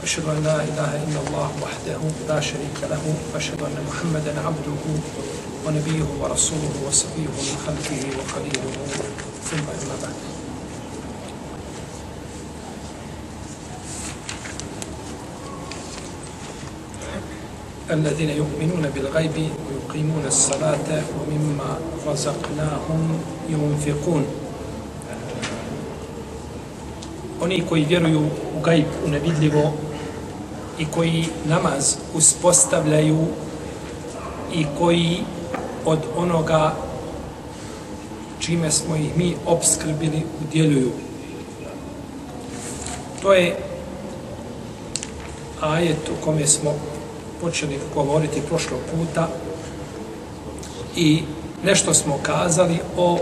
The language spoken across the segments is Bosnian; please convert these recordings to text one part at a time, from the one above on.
وأشهد أن لا إله إلا الله وحده لا شريك له وأشهد أن محمدا عبده ونبيه ورسوله وصفيه من خلقه وخليله ثم أما بعد. الذين يؤمنون بالغيب ويقيمون الصلاة ومما رزقناهم ينفقون. Oni koji vjeruju u gajb, u nevidljivo, i koji namaz uspostavljaju i koji od onoga čime smo ih mi obskrbili udjeljuju. To je ajet u kome smo počeli govoriti prošlog puta i nešto smo kazali o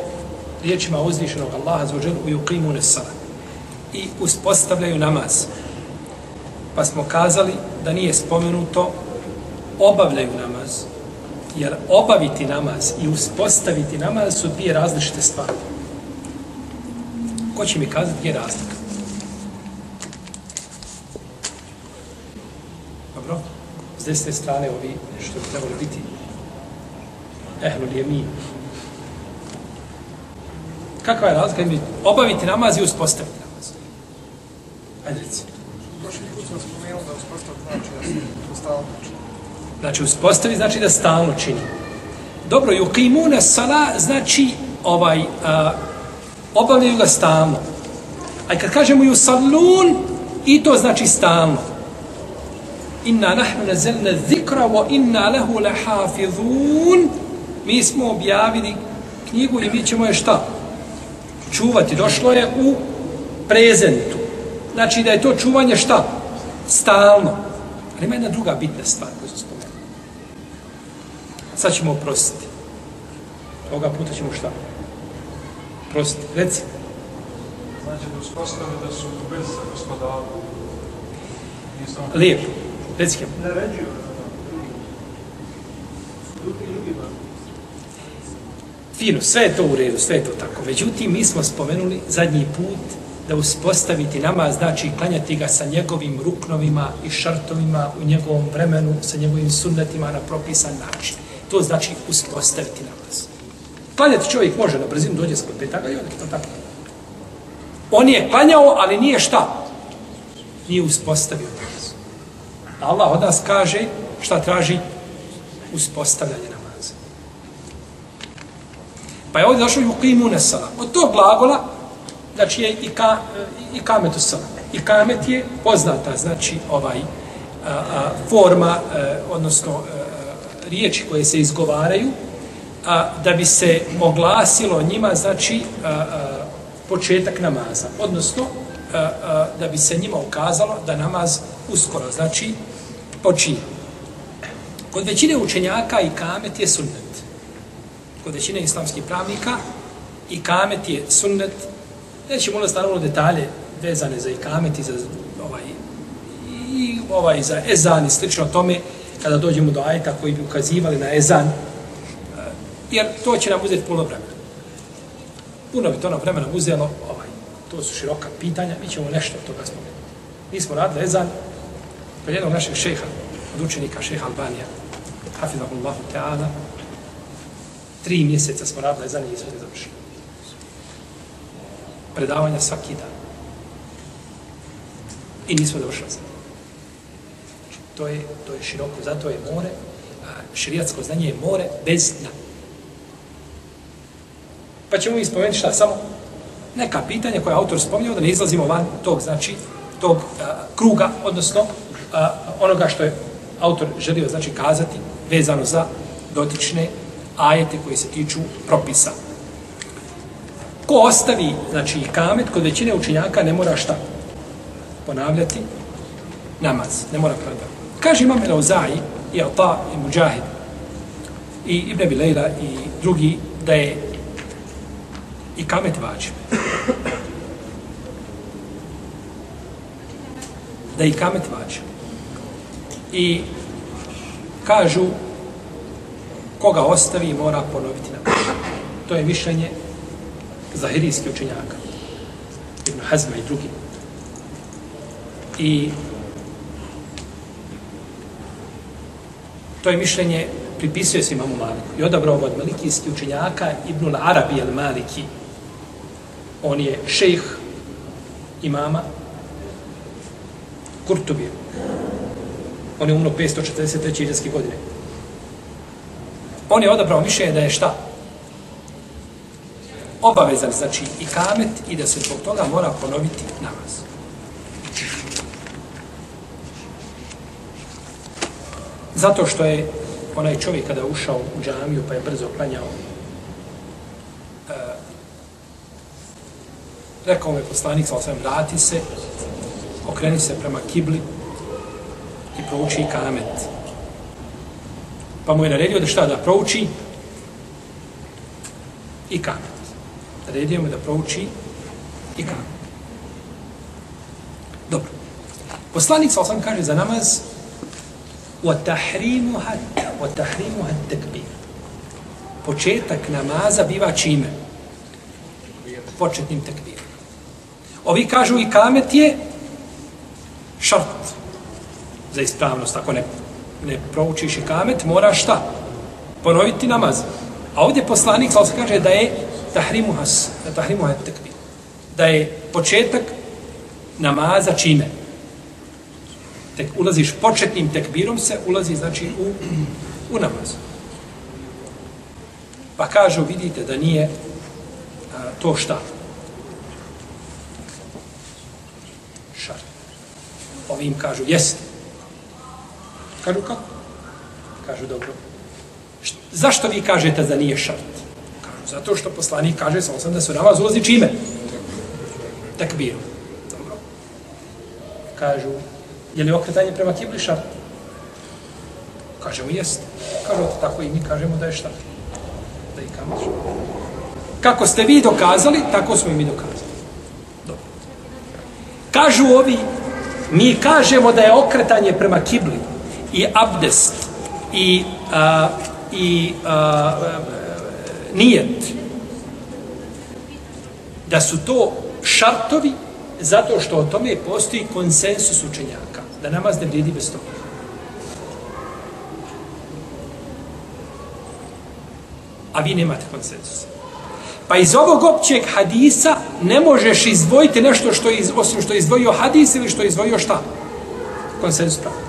riječima uzvišenog Allaha za ođenu i yuqimu nesala i uspostavljaju namaz. Pa smo kazali da nije spomenuto obavljaju namaz. Jer obaviti namaz i uspostaviti namaz su dvije različite stvari. Ko će mi kazati gdje je razlika? Dobro? S desne strane ovi što bi trebali biti ehlul jemin. Kakva je razlika? između Obaviti namaz i uspostaviti namaz. Ajde recimo. Prošli put sam spomenuo da uspostav znači da se to stalno čini. Znači, uspostavi znači da stalno čini. Dobro, yuqimuna sala znači ovaj, a, obavljaju ga stalno. A kad kažemo yusallun, i to znači stalno. Inna nahnu nazelna zikra wa inna lehu lahafizun. Mi smo objavili knjigu i mi ćemo je šta? Čuvati. Došlo je u prezentu. Znači da je to čuvanje šta? Stalno. Ali ima jedna druga bitna stvar koju sam spomenuo. Sad ćemo oprostiti. Ovoga puta ćemo šta? Prostiti. Reci. Znači da uspostave da su bez gospodara. Nisam Lijepo. Reci kem. naređuju. Fino, sve je to u redu, sve je to tako. Međutim, mi smo spomenuli zadnji put da uspostaviti namaz, znači klanjati ga sa njegovim ruknovima i šartovima u njegovom vremenu, sa njegovim sunnetima na propisan način. To znači uspostaviti namaz. Klanjati čovjek može na brzinu, dođe sa petaka i onda to tako. On je klanjao, ali nije šta? Nije uspostavio namaz. Allah od nas kaže šta traži? Uspostavljanje namaza. Pa je ovdje došlo i u kimu nesala. Od tog glagola, znači je i, ka, i kametu sala. I kamet je poznata, znači ovaj a, a, forma, a, odnosno a, riječi koje se izgovaraju, a, da bi se oglasilo njima, znači, a, a, početak namaza. Odnosno, a, a, da bi se njima ukazalo da namaz uskoro, znači, počinje. Kod većine učenjaka i kamet je sunnet. Kod većine islamskih pravnika i kamet je sunnet. Nećemo ulaziti naravno detalje vezane za ikamet i za ovaj i ovaj za ezan i slično tome kada dođemo do ajeta koji bi ukazivali na ezan eh, jer to će nam uzeti puno vremena. Puno bi to nam vremena uzelo, ovaj, to su široka pitanja, mi ćemo nešto od toga spomenuti. Mi smo radili ezan kod jednog našeg šeha, od učenika šeha Albanija, hafidahullahu ta'ala, tri mjeseca smo radili ezan i izvod završili. Predavanja svaki dan. I nismo došli za. Znači, to je, to je široko, zato je more, a širijatsko znanje je more bez dna. Pa ćemo mi spomenuti šta, samo neka pitanja koje autor spominjao, da ne izlazimo van tog, znači, tog a, kruga, odnosno a, onoga što je autor želio, znači, kazati vezano za dotične ajete koji se tiču propisa. Ko ostavi, znači, kamet, kod većine učenjaka ne mora šta? Ponavljati namaz, ne mora kladati. Kaže imam Elauzaji, i Ata i Mujahid i Ibn Abi Lejla i drugi da je i kamet vađib. Da je i kamet vađib. I kažu koga ostavi mora ponoviti namaz. To je mišljenje zahirijski učenjaka. Ibn Hazma i drugi. I to je mišljenje pripisuje se imamu Maliku. I odabrao od malikijskih učenjaka Ibn Arabi al Maliki. On je šejh imama Kurtubije. On je umro 543. iđanske godine. On je odabrao mišljenje da je šta? Obavezan, znači, i kamet i da se zbog toga mora ponoviti namaz. Zato što je onaj čovjek kada je ušao u džamiju pa je brzo klanjao uh, rekao mu je poslanik sa osvijem vrati se okreni se prema kibli i prouči kamet pa mu je naredio da šta da prouči i kamet naredio mu da prouči i kamet dobro poslanik sa osvijem kaže za namaz وَتَحْرِيمُهَا وَتَحْرِيمُهَا التَّكْبِيرُ Početak namaza biva čime? Početnim tekbirom. Ovi kažu i kamet je šart za ispravnost. Ako ne, ne proučiš i kamet, moraš šta? Ponoviti namaz. A ovdje poslanik sa kaže da je tahrimuha, da tahrimuha tekbir. Da je početak namaza čime? tek ulaziš početnim tekbirom se, ulazi znači u, u namaz. Pa kažu, vidite da nije a, to šta? Šar. Ovim kažu, jeste. Kažu, kako? Kažu, dobro. Št, zašto vi kažete da nije šart? Zato što poslanik kaže, samo osam da se namaz ulazi čime? Takbirom. Dobro. Kažu, Je li okretanje prema kibli šart? Kažemo, jest. Kažu, tako i mi kažemo da je šta? Da i kamaš. Kako ste vi dokazali, tako smo i mi dokazali. Dobro. Kažu ovi, mi kažemo da je okretanje prema kibli i abdest i, a, i a, a, nijet da su to šartovi zato što o tome postoji konsensus učenjaka da namaz ne vrijedi bez toga. A vi nemate konsensus. Pa iz ovog općeg hadisa ne možeš izdvojiti nešto što iz, osim što je izdvojio hadis ili što je izdvojio šta? Konsensus pravnika.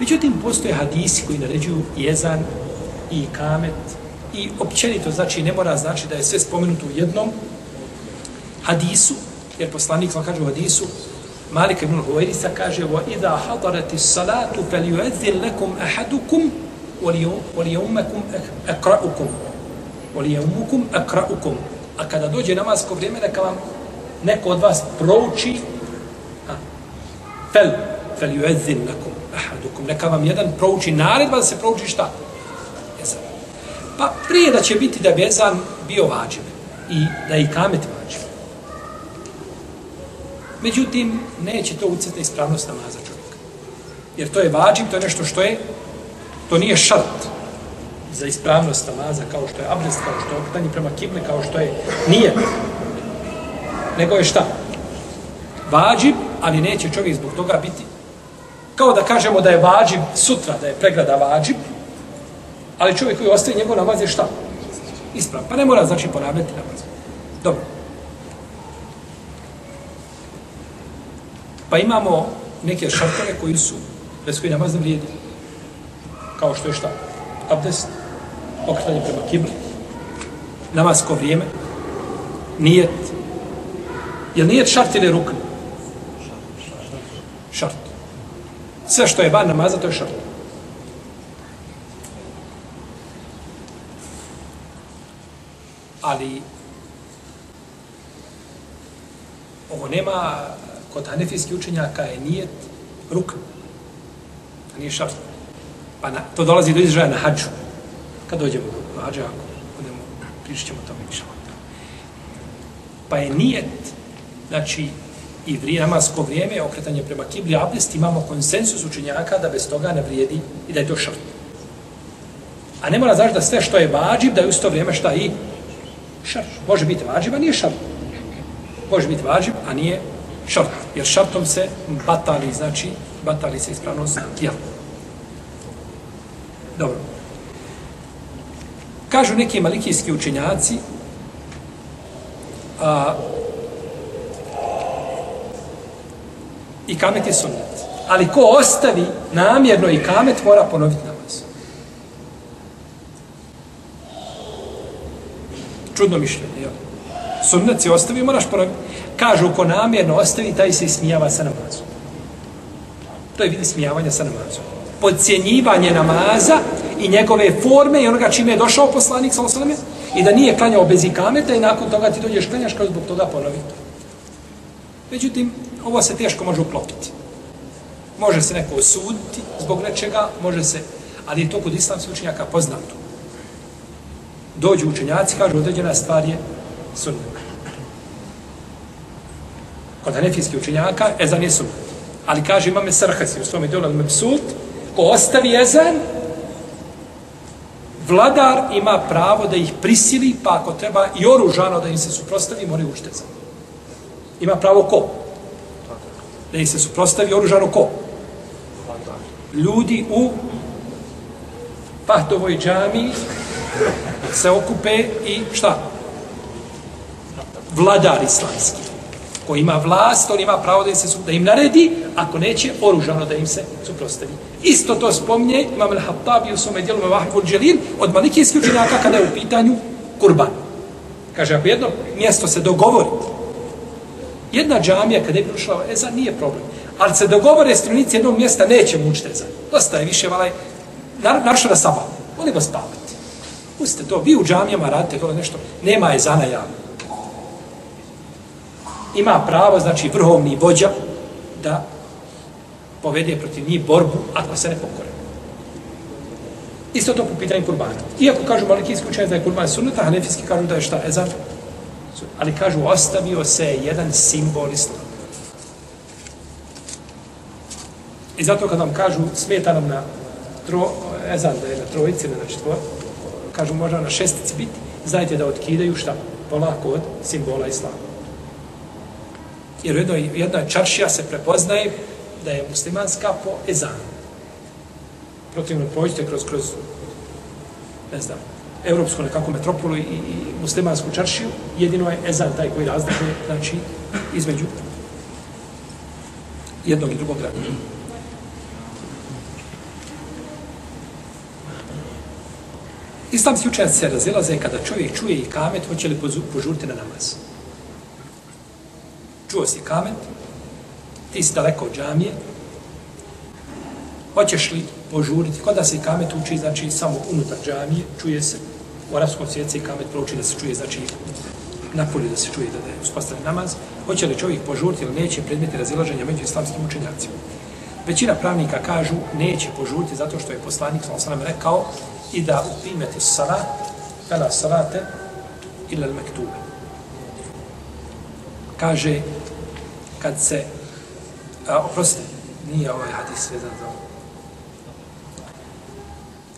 Međutim, postoje hadisi koji naređuju jezan i kamet i općenito, znači ne mora znači da je sve spomenuto u jednom hadisu, jer poslanik vam kaže u hadisu, Malik ibn Huwairisa kaže wa idha hadarati salatu falyu'adhdhin lakum ahadukum wa liyummakum aqra'ukum. Wa liyummukum aqra'ukum. A kada dođe namasko vrijeme neka vam neko od vas prouči fel falyu'adhdhin lakum ahadukum. Neka vam jedan prouči naredba da se prouči šta? Pa prije da će biti da bi ezan bio vađiv i da i kamet vađiv Međutim, neće to uceti ispravnost namaza čovjeka. Jer to je vađim, to je nešto što je, to nije šart za ispravnost namaza, kao što je abdest, kao što je okretanje prema kibli, kao što je nije. Nego je šta? Vađib, ali neće čovjek zbog toga biti. Kao da kažemo da je vađib sutra, da je pregrada vađib, ali čovjek koji ostaje njegov namaz je šta? Ispravan. Pa ne mora znači ponavljati namaz. Dobro. Pa imamo neke šartove koji su, bez koji namaz ne vrijedi. Kao što je šta? Abdest, okretanje prema kibli, namasko vrijeme, nijet. Je li nijet šart ili rukn? Šart. Sve što je van namaza, to je šart. Ali ovo nema kod hanefijskih učenjaka je nijet ruk, a nije šart. Pa na, to dolazi do izražaja na hađu. Kad dođemo do hađa, ako budemo, pričat ćemo o tome inša Pa je nijet, znači, i vrije, namasko vrijeme, okretanje prema kibli, abdest, imamo konsensus učenjaka da bez toga ne vrijedi i da je to šart. A ne mora znači da sve što je vađib, da je u to vrijeme šta i šart. Može biti vađib, a nije šart. Može biti vađib, a nije šart. Jer šartom se batali, znači, batali se ispravnost tijela. Dobro. Kažu neki malikijski učenjaci, a, i kamet je sunnet. Ali ko ostavi namjerno i kamet, mora ponoviti namjerno. Čudno mišljenje, jel? Sunnet si ostavi, moraš ponoviti. Kažu, ko namjerno ostavi, taj se ismijava sa namazom. To je vidi smijavanja sa namazom. Podcijenjivanje namaza i njegove forme i onoga čime je došao poslanik, sa osaleme, i da nije klanjao bez ikameta i nakon toga ti dođeš klanjaš kao zbog toga ponovi. Međutim, ovo se teško može uklopiti. Može se neko osuditi zbog nečega, može se, ali je to kod islamskih učenjaka poznato. Dođu učenjaci, kažu određena stvar je sunnet. Kod hanefijskih učenjaka, ezan je sunnet. Ali kaže imame sarhasi u svom idolu al-mabsut, ko ostavi ezan, vladar ima pravo da ih prisili, pa ako treba i oružano da im se suprostavi, moraju učiti ezan. Ima pravo ko? Da im se suprostavi oružano ko? Ljudi u Pahtovoj džami se okupe i šta? Vladar islamski ko ima vlast, on ima pravo da im, se, da im naredi, ako neće, oružano da im se suprostavi. Isto to spomnje Imam al-Hattabi u svome dijelu Mavahibul Dželil od malikijskih učenjaka kada je u pitanju kurban. Kaže, ako jedno mjesto se dogovori, jedna džamija kada je prošla ezan, nije problem. Ali se dogovore strunici jednog mjesta, neće mučiti ezan. Dosta je više, valaj, naravno na sabah. Volimo spavati. Pustite to, vi u džamijama radite to nešto, nema ezana javno ima pravo, znači vrhovni vođa, da povede protiv njih borbu ako se ne pokore. Isto to po pitanju kurbana. Iako kažu malikijski učenje da je kurban sunnata, hanefijski kažu da je šta, ezan? Ali kažu, ostavio se jedan simbol islama. I zato kad nam kažu, smeta nam na tro, ezan, da je na trojici, na četvor, kažu možda na šestici biti, znajte da otkidaju šta? Polako od simbola islama. Jer u jednoj, jednoj čaršija se prepoznaje da je muslimanska po ezanu. Protivno pođite kroz, kroz, ne znam, evropsku nekakvu metropolu i, i muslimansku čaršiju, jedino je ezan taj koji razlikuje, znači, između jednog i drugog grada. Islamski učenjaci se razilaze kada čovjek čuje i kamet, hoće li požuriti na namaz? Čuo si kamet, ti si daleko od džamije, hoćeš li požuriti, kod da se kamet uči, znači samo unutar džamije, čuje se, u arabskom svijetu se kamet prouči da se čuje, znači napolje da se čuje da je uspostavljen namaz, hoće li čovjek požuriti ili neće predmeti razilaženja među islamskim učenjacima. Većina pravnika kažu neće požuriti zato što je poslanik sa rekao Ida da salat, fela salate ila al-mektube. Kaže, kad se, a, oprosti, nije ovaj hadis vezan za ovo.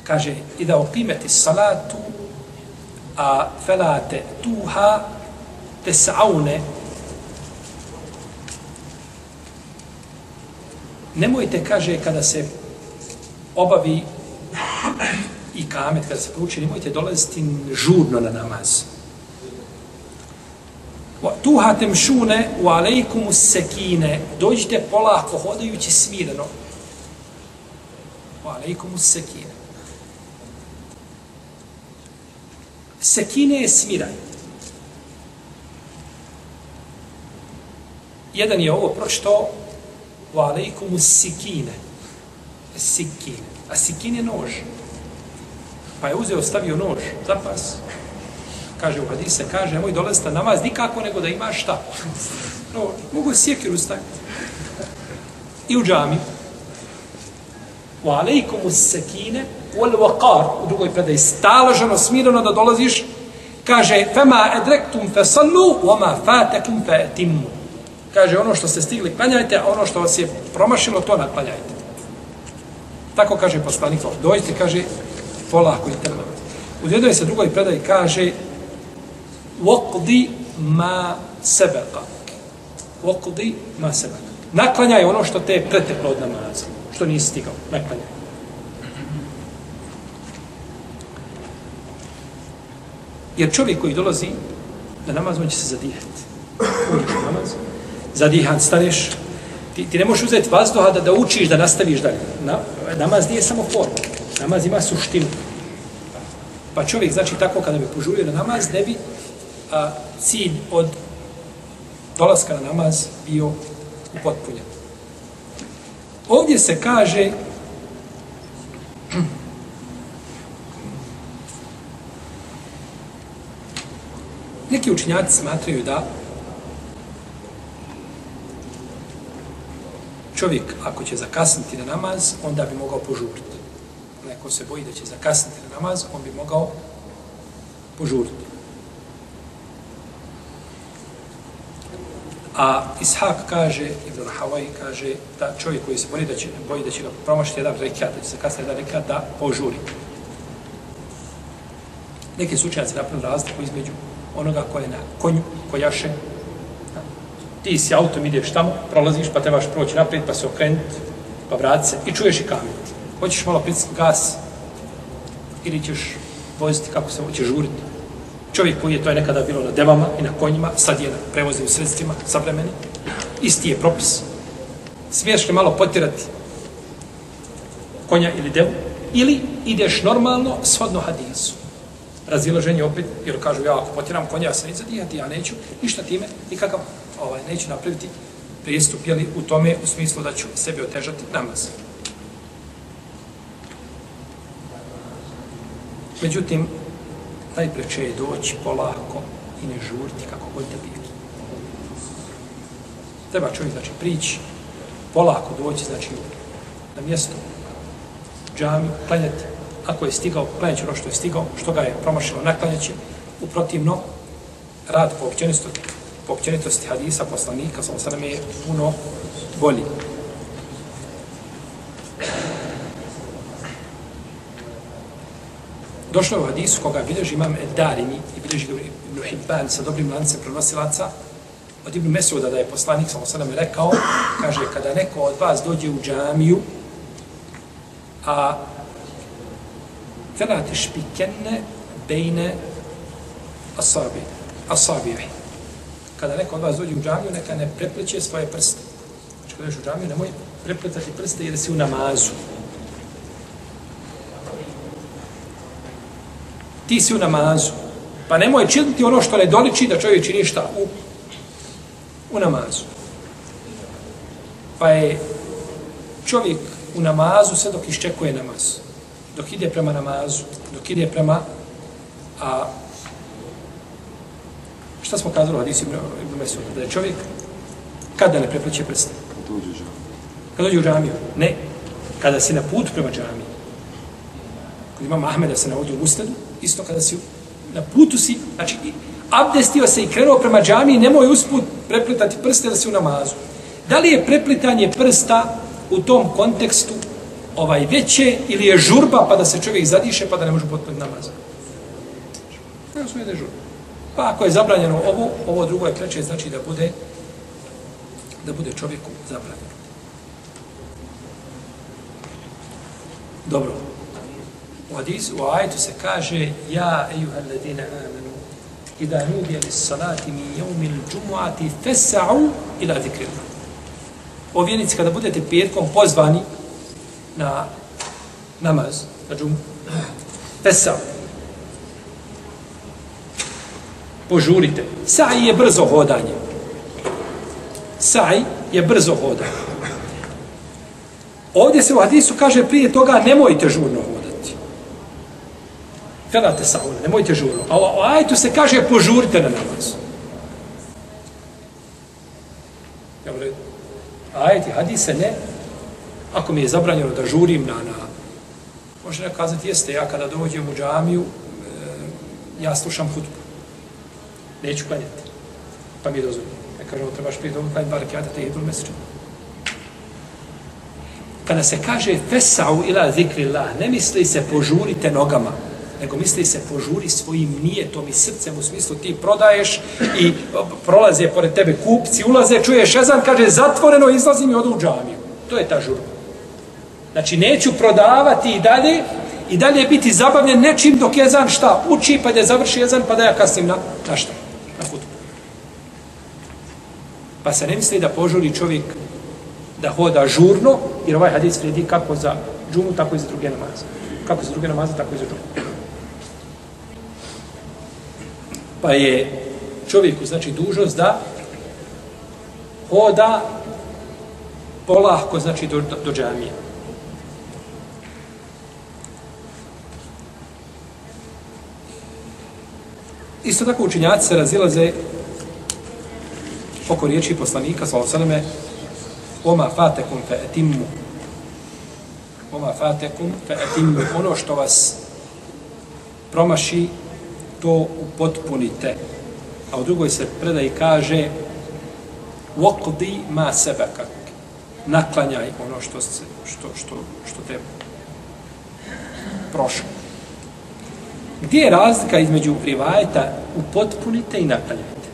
Kaže, ida da salatu, a felate tuha tesaune, nemojte, kaže, kada se obavi i kamet, kada se prouči, nemojte dolaziti žurno na namaz tuha temšune u alejkumu sekine, dođite polako, hodajući smireno. U alejkumu sekine. Sekine je smiraj. Jedan je ovo prošto u alejkumu sikine. Sikine. A sikine je nož. Pa je uzeo, stavio nož, zapas, kaže u hadise, kaže, moj dolazite namaz nikako nego da imaš šta. No, mogu sjekiru staviti. I u džami. Wa alejkum us-sakine wal waqar. U drugoj predaji staloženo, smireno da dolaziš. Kaže, fema edrektum fesallu, fatekum fatakum fa'timu. Kaže, ono što ste stigli, klanjajte, a ono što vas je promašilo, to naklanjajte. Tako kaže poslanik, dojte, kaže, polako i trma. U jednoj se drugoj predaji kaže, وقضي ما سبق وقضي ما سبق naklanjaj ono što te je preteklo od namaza što nisi stigao, naklanjaj jer čovjek koji dolazi na namaz, on će se zadihati uđeš u namaz zadihan, staneš ti, ti ne možeš uzeti vazduha da, da učiš, da nastaviš dalje na, namaz nije samo forma namaz ima suštinu pa čovjek, znači tako kada bi požurio na namaz, ne bi a, cilj od dolaska na namaz bio upotpunjen. Ovdje se kaže neki učinjaci smatraju da čovjek ako će zakasniti na namaz, onda bi mogao požuriti ko se boji da će zakasniti na namaz, on bi mogao požuriti. A Ishak kaže, Ibn Hawaii kaže, da čovjek koji se boji da će, boji da će ga promašiti jedan rekat, da će se kasnije jedan rekat, da požuri. Neki slučajaci napravili razliku između onoga koje je na konju, kojaše. Ti si autom, ideš tamo, prolaziš, pa trebaš proći naprijed, pa se okrenuti, pa vrati se i čuješ i kamen. Hoćeš malo pritisniti gas ili ćeš voziti kako se hoće žuriti čovjek koji je to je nekada bilo na devama i na konjima, sad je na prevoznim sredstvima savremeni, isti je propis. Smiješ li malo potirati konja ili devu, ili ideš normalno shodno hadisu. Razilaženje opet, jer kažu ja ako potiram konja, ja se neću zadijati, ja neću ništa time, nikakav, ovaj, neću napraviti pristup, jeli, u tome, u smislu da ću sebi otežati namaz. Međutim, najpreče je doći polako i ne žuriti kako god da bili. Treba čovjek, znači, prići, polako doći, znači, na mjesto džami, klanjati, ako je stigao, klanjati ono što je stigao, što ga je promašilo, naklanjaći, uprotivno, rad po općenitosti, po općenitosti hadisa, poslanika, sam sada je puno bolji. Došlo je u hadisu koga bilježi imam Darimi i bilježi Ibn Hibban sa dobrim lancem prenosilaca od Ibn Mesuda da je poslanik sam osadam rekao, kaže, kada neko od vas dođe u džamiju, a felate špikenne bejne asabi, asabiri. Kada neko od vas dođe u džamiju, neka ne prepleće svoje prste. Znači, kada u džamiju, nemoj prepletati prste jer si u namazu. Ti si u namazu. Pa nemoj činiti ono što ne doliči da čovjek čini šta u, u namazu. Pa je čovjek u namazu sve dok iščekuje namaz. Dok ide prema namazu, dok ide prema a, šta smo kazali u hadisu Ibn Mesuda? Da je čovjek kada ne prepliče prste? Kada dođe u džamiju. Ne. Kada si na put prema džamiji. Kod imam Ahmeda se navodi u ustadu, isto kada si na putu si, znači abdestio se i krenuo prema džami, nemoj usput preplitati prste da si u namazu. Da li je preplitanje prsta u tom kontekstu ovaj veće ili je žurba pa da se čovjek zadiše pa da ne može potpuniti namaz? Ne su je žurba. Pa ako je zabranjeno ovo, ovo drugo je kreće, znači da bude da bude čovjeku zabranjeno. Dobro. U hadisu, u ajetu se kaže Ja, ejuha ladina amanu, Ida nudija li salati mi jeumil džumuati fesa'u ila zikrila. O vjernici, kada budete petkom pozvani na namaz, na džumu, fesa'u. Požurite. Sa'i je brzo hodanje. Sa'i je brzo hodanje. Ovdje se u hadisu kaže prije toga nemojte žurno. Felate saule, nemojte žuru. A o ajetu se kaže požurite na namaz. Ja volim, ajet i hadise ne. Ako mi je zabranjeno da žurim na, na Može neko kazati, jeste, ja kada dođem u džamiju, e, ja slušam hutbu. Neću klanjati. Pa mi je dozvoljeno. Ja kažem, trebaš prije dobro klanjati, bar kjata te jedu meseče. Kada se kaže fesau ila zikrillah, ne misli se požurite nogama, nego misli se požuri svojim nijetom i srcem u smislu ti prodaješ i prolaze pored tebe kupci, ulaze, čuješ ezan, kaže zatvoreno, izlazim i odu u džamiju. To je ta žurba. Znači, neću prodavati i dalje, i dalje biti zabavljen nečim dok jezan šta uči, pa da završi jezan, pa da ja kasnim na, na šta? Na futbol. Pa se ne misli da požuri čovjek da hoda žurno, jer ovaj hadis vredi kako za džumu, tako i za druge namaze. Kako za druge namaze, tako i za džumu. Pa je čovjeku, znači, dužnost da hoda polahko, znači, do, do, do džamije. Isto tako učinjaci se razilaze oko riječi poslanika, sa sallame, Oma fatekum fe etimmu. Oma fatekum fe etimmu. Ono što vas promaši, to upotpunite. A u drugoj se predaj kaže Waqdi ma sebekak. Naklanjaj ono što, se, što, što, što te prošlo. Gdje je razlika između rivajeta upotpunite i naklanjajte?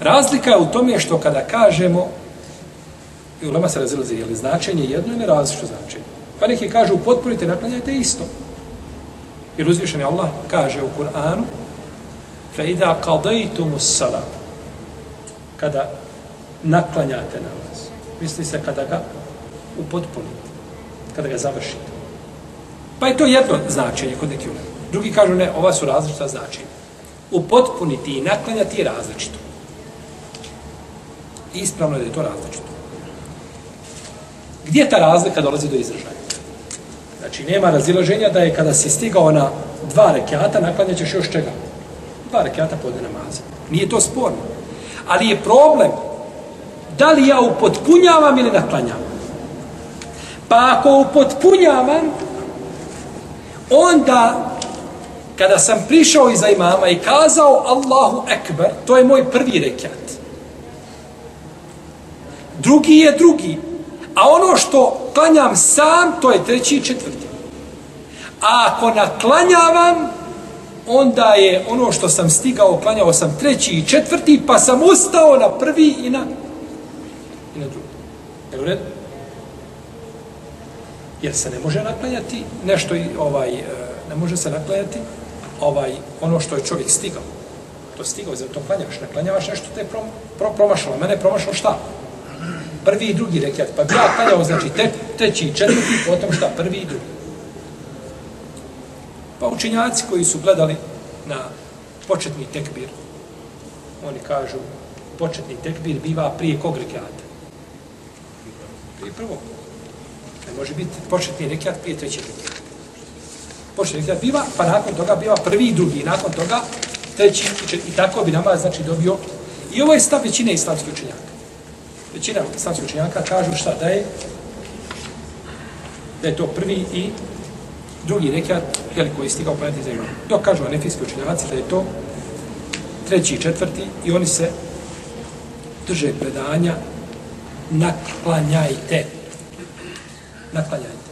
Razlika je u tome što kada kažemo i u Lema se razilazi, je li značenje jedno ili različito značenje? Pa neki kažu potpunite, naklanjajte isto. Jer uzvišen je Allah kaže u Kur'anu fa idha qadaytum salam, kada naklanjate namaz. Misli se kada ga upotpunite, kada ga završite. Pa je to jedno značenje kod nekih ulema. Drugi kažu ne, ova su različita značenja. Upotpuniti i naklanjati je različito. Ispravno je da je to različito. Gdje ta razlika dolazi do izražaja? Znači, nema razilaženja da je kada si stigao na dva rekiata, naklanjat ćeš još čega? Dva rekiata podne namaza. Nije to sporno. Ali je problem da li ja upotpunjavam ili naklanjavam. Pa ako upotpunjavam, onda kada sam prišao iza imama i kazao Allahu Ekber, to je moj prvi rekiat. Drugi je drugi. A ono što klanjam sam, to je treći i četvrti. A ako naklanjavam, onda je ono što sam stigao, klanjao sam treći i četvrti, pa sam ustao na prvi i na, i na drugi. Je u redu? Jer se ne može naklanjati nešto ovaj, e, ne može se naklanjati ovaj, ono što je čovjek stigao. To stigao, zato klanjaš. ne klanjavaš nešto te prom, pro, promašalo. Mene je promašalo šta? prvi i drugi rekiat. Pa bi ja klanjao, znači, te, treći i četvrti, potom šta, prvi i drugi. Pa učenjaci koji su gledali na početni tekbir, oni kažu, početni tekbir biva prije kog rekiata? Prije prvog. Ne može biti početni rekiat prije trećeg rekiata. Početni rekiat biva, pa nakon toga biva prvi i drugi, nakon toga treći i. I tako bi nama, znači, dobio. I ovo je stav većine islamskih učenjaka većina islamskih učenjaka kažu šta da je da je to prvi i drugi rekat jel, koji je stigao pojati za imam. Dok kažu anefijski učenjaci da je to treći i četvrti i oni se drže predanja naklanjajte. Naklanjajte.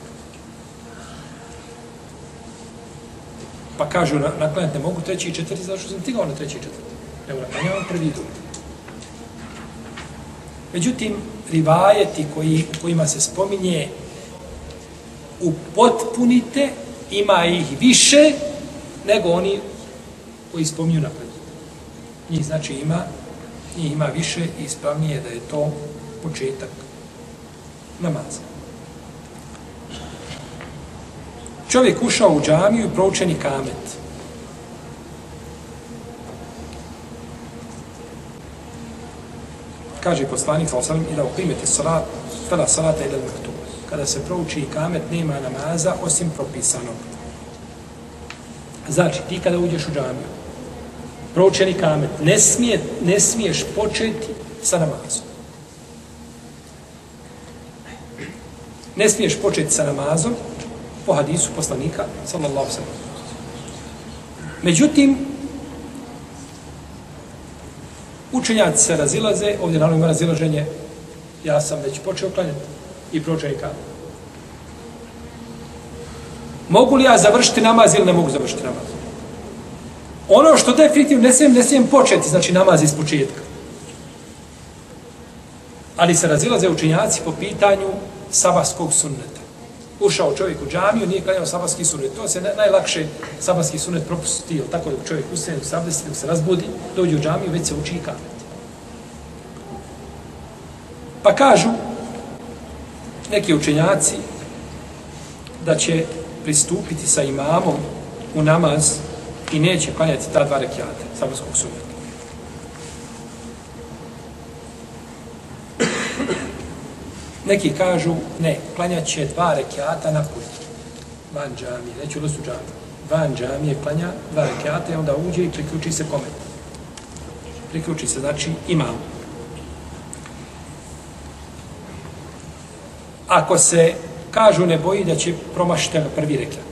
Pa kažu na, naklanjajte mogu treći i četvrti zato što sam stigao na treći i četvrti. Nego naklanjavam prvi i drugi. Međutim, rivajeti koji, u kojima se spominje upotpunite, ima ih više nego oni koji spominju napred. Njih znači ima, njih ima više i ispravnije da je to početak namaza. Čovjek ušao u džamiju i proučeni kamet. kaže poslanik sa alejhi ve sellem ila salat fala salata ila al-maktub kada se prouči kamet nema namaza osim propisanog. Znači ti kada uđeš u džamiju proučeni kamet ne smije ne smiješ početi sa namazom. Ne smiješ početi sa namazom po hadisu poslanika, sallallahu sallam. Međutim, učenjaci se razilaze, ovdje naravno ima razilaženje, ja sam već počeo klanjati i pročeka. Mogu li ja završiti namaz ili ne mogu završiti namaz? Ono što definitivno ne smijem, ne smijem početi, znači namaz iz početka. Ali se razilaze učinjaci po pitanju sabaskog sunneta. Ušao čovjek u džamiju, nije klanjao sabaski sunnet. To se najlakše sabaski sunnet propustio. Tako da čovjek ustane u sabdesi, dok se razbudi, dođe u džamiju, već se uči i kamet. Pa kažu neki učenjaci da će pristupiti sa imamom u namaz i neće klanjati ta dva rekiata sabarskog sunneta. Neki kažu, ne, klanjat će dva rekiata na put. Van džamije, neću u listu džamije. Van džamije klanja dva rekiata i onda uđe i priključi se kome. Priključi se, znači, imamu. Ako se kažu ne boji da će promašiti na prvi rekat.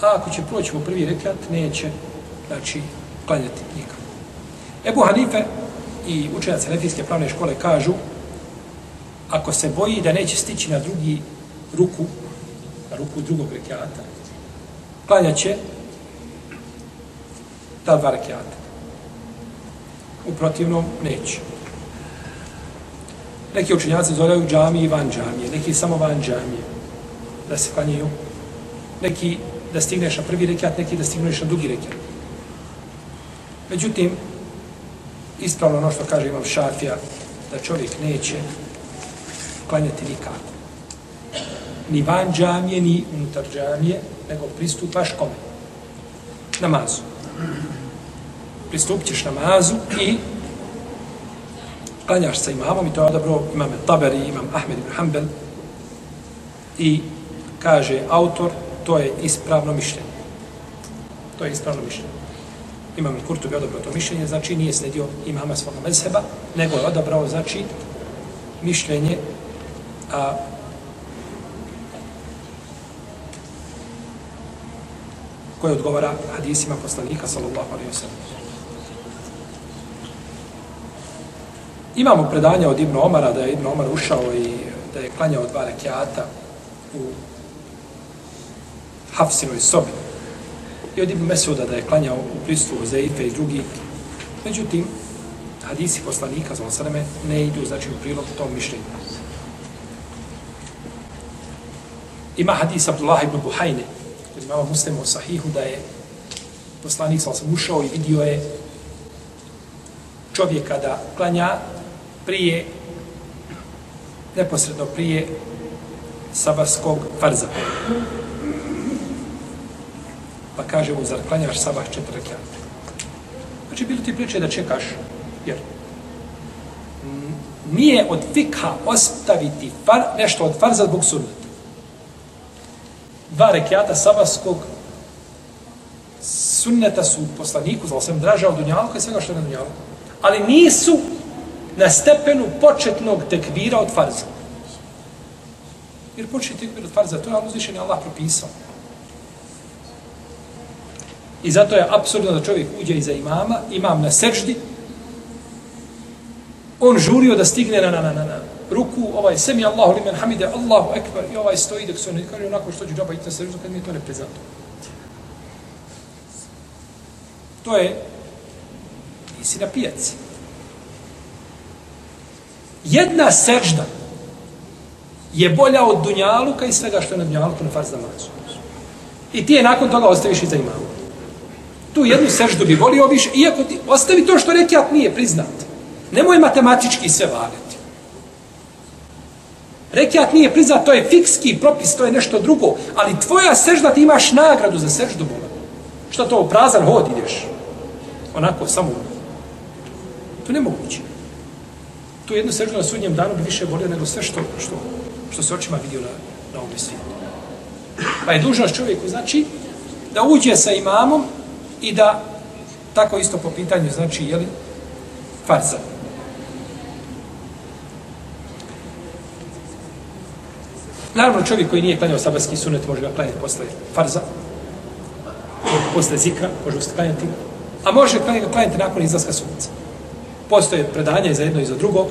A ako će proći u prvi rekat, neće, znači, klanjati nikako. Ebu Hanife i učenjaci Hanefijske pravne škole kažu, ako se boji da neće stići na drugi ruku, na ruku drugog rekiata, klanjat će ta dva rekiata. U protivnom, neće. Neki učenjaci zovaju džamije i van džamije, neki samo van džamije da se klanjaju. Neki da stigneš na prvi rekiat, neki da stigneš na drugi rekiat. Međutim, ispravno ono što kaže imam šafija, da čovjek neće klanjati nikako. Ni van džamije, ni unutar džamije, nego pristupaš kome? Namazu. Pristupćeš namazu i klanjaš sa imamom i to je ono odabro imam Taberi, imam Ahmed ibn Hanbel i kaže autor, to je ispravno mišljenje. To je ispravno mišljenje. Imam i Kurtovi odabrao to mišljenje, znači nije sledio imama svoga mezheba, nego je odabrao, znači, mišljenje a, koje odgovara hadisima poslanika, sallallahu alaihi wa sallam. Imamo predanja od Ibn Omara, da je Ibn Omar ušao i da je klanjao dva rekiata u Hafsinoj sobi. I od Ibn Mesuda da je klanjao u pristupu Zeife i drugi. Međutim, hadisi poslanika, za osaleme, ne idu, znači, u prilog tom mišljenju. Ima hadis Abdullah ibn Buhajne, koji imamo muslimu u sahihu, da je poslanik sam ušao i vidio je čovjeka da klanja prije, neposredno prije sabarskog farza. Pa kaže mu, zar klanjaš sabah četiri rekiata? Znači, bilo ti priče da čekaš, jer nije od fikha ostaviti far, nešto od farza zbog sunnata. dva rekiata sabaskog sunneta su poslaniku, znao sam draža od dunjalka i svega što je na dunjalku. Ali nisu na stepenu početnog tekvira od farza. Jer početni tekvir od farza, to je uzvišen Allah propisao. I zato je apsurdno da čovjek uđe iza imama, imam na seždi, on žurio da stigne na, na, na, na, na ruku, ovaj semi Allahu limen hamide, Allahu ekber, i ovaj stoji dok se on kaže onako što ću džaba iti na seždu, kad mi je to ne prezato. To je, ti si na pijaci. Jedna sežda je bolja od dunjaluka i svega što je na dunjaluku na farz namazu. I ti je nakon toga ostaviš i za imamu. Tu jednu seždu bi volio više, iako ti ostavi to što rekiat nije priznat. Nemoj matematički sve valiti. Rekiat nije priznat, to je fikski propis, to je nešto drugo. Ali tvoja sežda, ti imaš nagradu za seždu bola. Što to, prazan hod ideš? Onako, samo. To ne moguće. Tu jednu seždu na sudnjem danu bi više volio nego sve što, što, što se očima vidio na, na ovom svijetu. Pa je dužnost čovjeku, znači, da uđe sa imamom i da tako isto po pitanju, znači, jeli, farza. Naravno, čovjek koji nije klanjao sabarski sunet može ga klanjati posle farza, posle zikra, može ga klanjati, a može klanjati, klanjati nakon izlaska sunca. Postoje predanja za jedno i za drugo,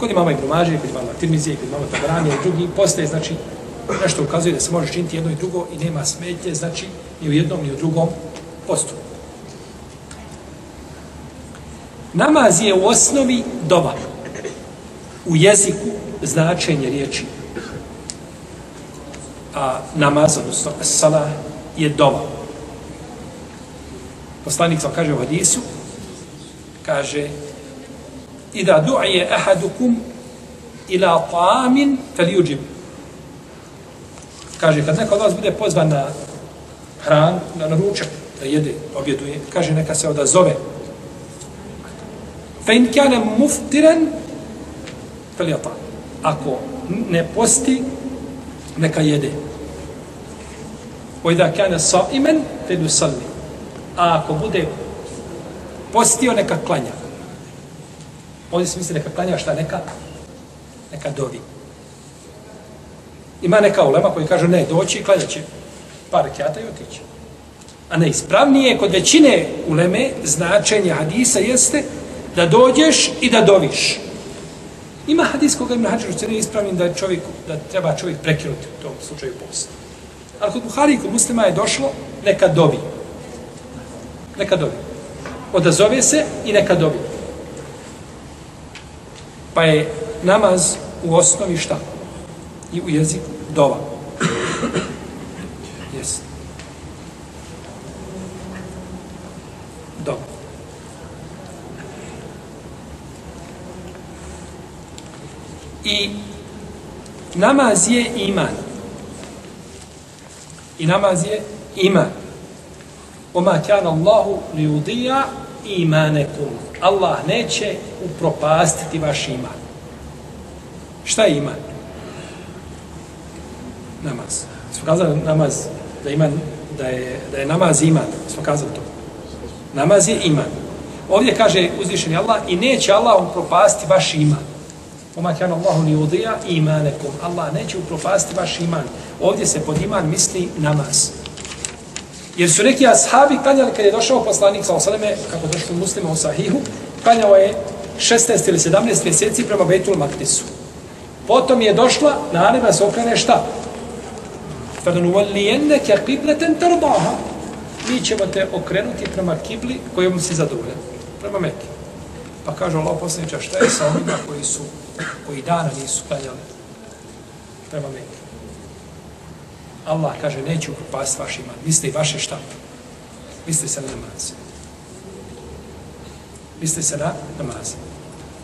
kod imama Ibn Mađe, kod imama Tirmizije, kod imama Tabaranje i drugi, postoje, znači, nešto ukazuje da se može činiti jedno i drugo i nema smetje, znači, ni u jednom ni u drugom postupku. Namaz je u osnovi dova. U jeziku značenje riječi. A namaz, odnosno sala, je dova. Poslanik sam kaže u hadisu, kaže, Ida du'ije ahadukum ila ta'amin fel yuđib. Kaže, kad neko od vas bude pozvan na hran, na naručak, da jede, objeduje, kaže, neka se odazove Fa in kana muftiran jata. Ako ne posti neka jede. Wa idha kana sa'iman falyusalli. A ako bude postio neka klanja. Ovdje se misli neka klanja šta neka neka dovi. Ima neka ulema koji kaže ne, doći i klanjaće par rekiata i otići. A neispravnije kod većine uleme značenje hadisa jeste da dođeš i da doviš. Ima hadis koga ima hađer u ispravnim da, čovjek, da treba čovjek prekinuti u tom slučaju post. Ali kod Buhari i kod muslima je došlo neka dovi. Neka dovi. Odazove se i neka dovi. Pa je namaz u osnovi šta? I u jeziku dova. Jesi. Dobro. I namaz je iman. I namaz je iman. Oma kjana Allahu li udija imanekum. Allah neće upropastiti vaš iman. Šta je iman? Namaz. Smo kazali namaz da iman da je, da je namaz iman. Smo kazali to. Namaz je iman. Ovdje kaže uzvišeni Allah i neće Allah upropastiti vaš iman. Oma kjana Allahu li udija imanekum. Allah neće upropasti vaš iman. Ovdje se pod iman misli namaz. Jer su neki ashabi klanjali kad je došao poslanik sa osaleme, kako došlo muslima u sahihu, klanjao je 16 ili 17 mjeseci prema Betul Maktisu. Potom je došla, na neba se okrene šta? Fadun uvallijenneke qibleten tardaha. Mi ćemo te okrenuti prema kibli kojom si zadovoljan. Prema Mekke. Pa kaže Allah poslaniča, šta je sa onima koji su, koji dana nisu klanjali prema Mekke? Allah kaže, neću upropast vaš iman. Vi ste i vaše šta? Vi ste se na namaz. Vi ste se na namaz.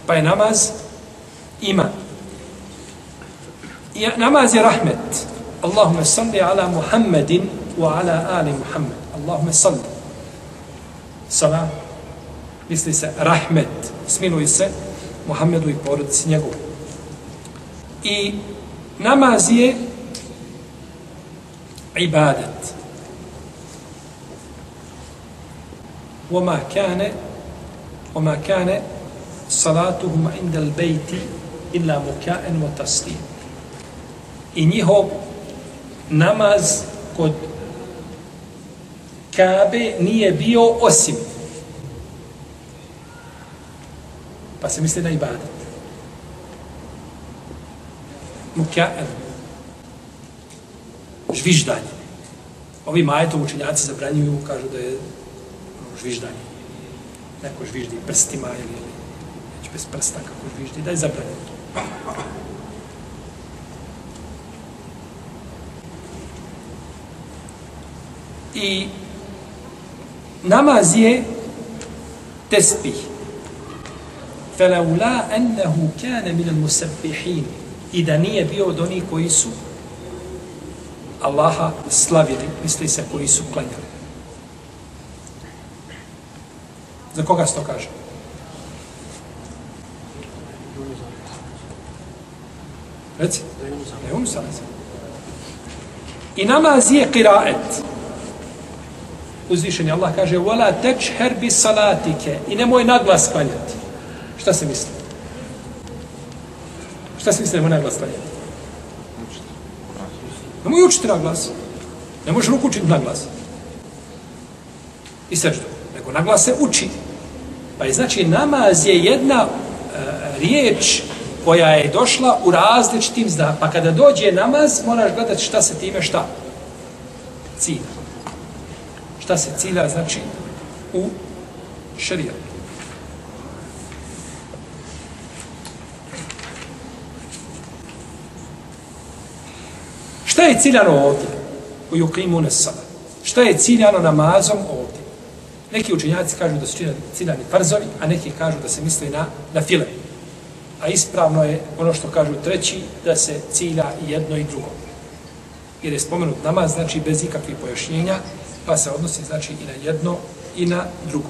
Pa je namaz iman. I namaz je rahmet. Allahumme salli ala Muhammedin wa ala ali Muhammed. Allahumme salli. Sala misli se rahmet, smiluj se Muhammedu i porodici njegovu. I namaz je عبادة. وما كان وما كان صلاتهم عند البيت إلا مكاء وتسليم. إني هو نماز قد كابي nije بيو أسيم. بس مثل عبادة. na Žviždanje. Ovi majetom učenjaci zabranjuju, kažu da je žviždanje. Neko žviždi prstima ili već bez prsta kako žviždi, da je zabranjuju to. I namaz je tespih. فلولا أنه كان من المسبحين إذا nije bio od onih koji su Allaha slavili, misli se koji su klanjali. Za koga se to kaže? Reci? Ne, unu sam. I namaz je kiraet. Uzvišen je Allah kaže وَلَا تَجْهَرْ بِسَلَاتِكَ I nemoj naglas klanjati. Šta se misli? Šta se misli da mu najglas klanja? Nemoj učiti na glas. Ne možeš ruku učiti na glas. I seždu. Nego na glas se uči. Pa je znači namaz je jedna e, riječ koja je došla u različitim zna. Pa kada dođe namaz, moraš gledati šta se time šta cilja. Šta se cilja, znači, u šarijatu. Je ciljano ovdje? U yuqimu nesala. Šta je ciljano namazom ovdje? Neki učenjaci kažu da su ciljani farzovi, a neki kažu da se misli na, na file. A ispravno je ono što kažu treći, da se cilja i jedno i drugo. Jer je spomenut namaz, znači bez ikakvih pojašnjenja, pa se odnosi znači i na jedno i na drugo.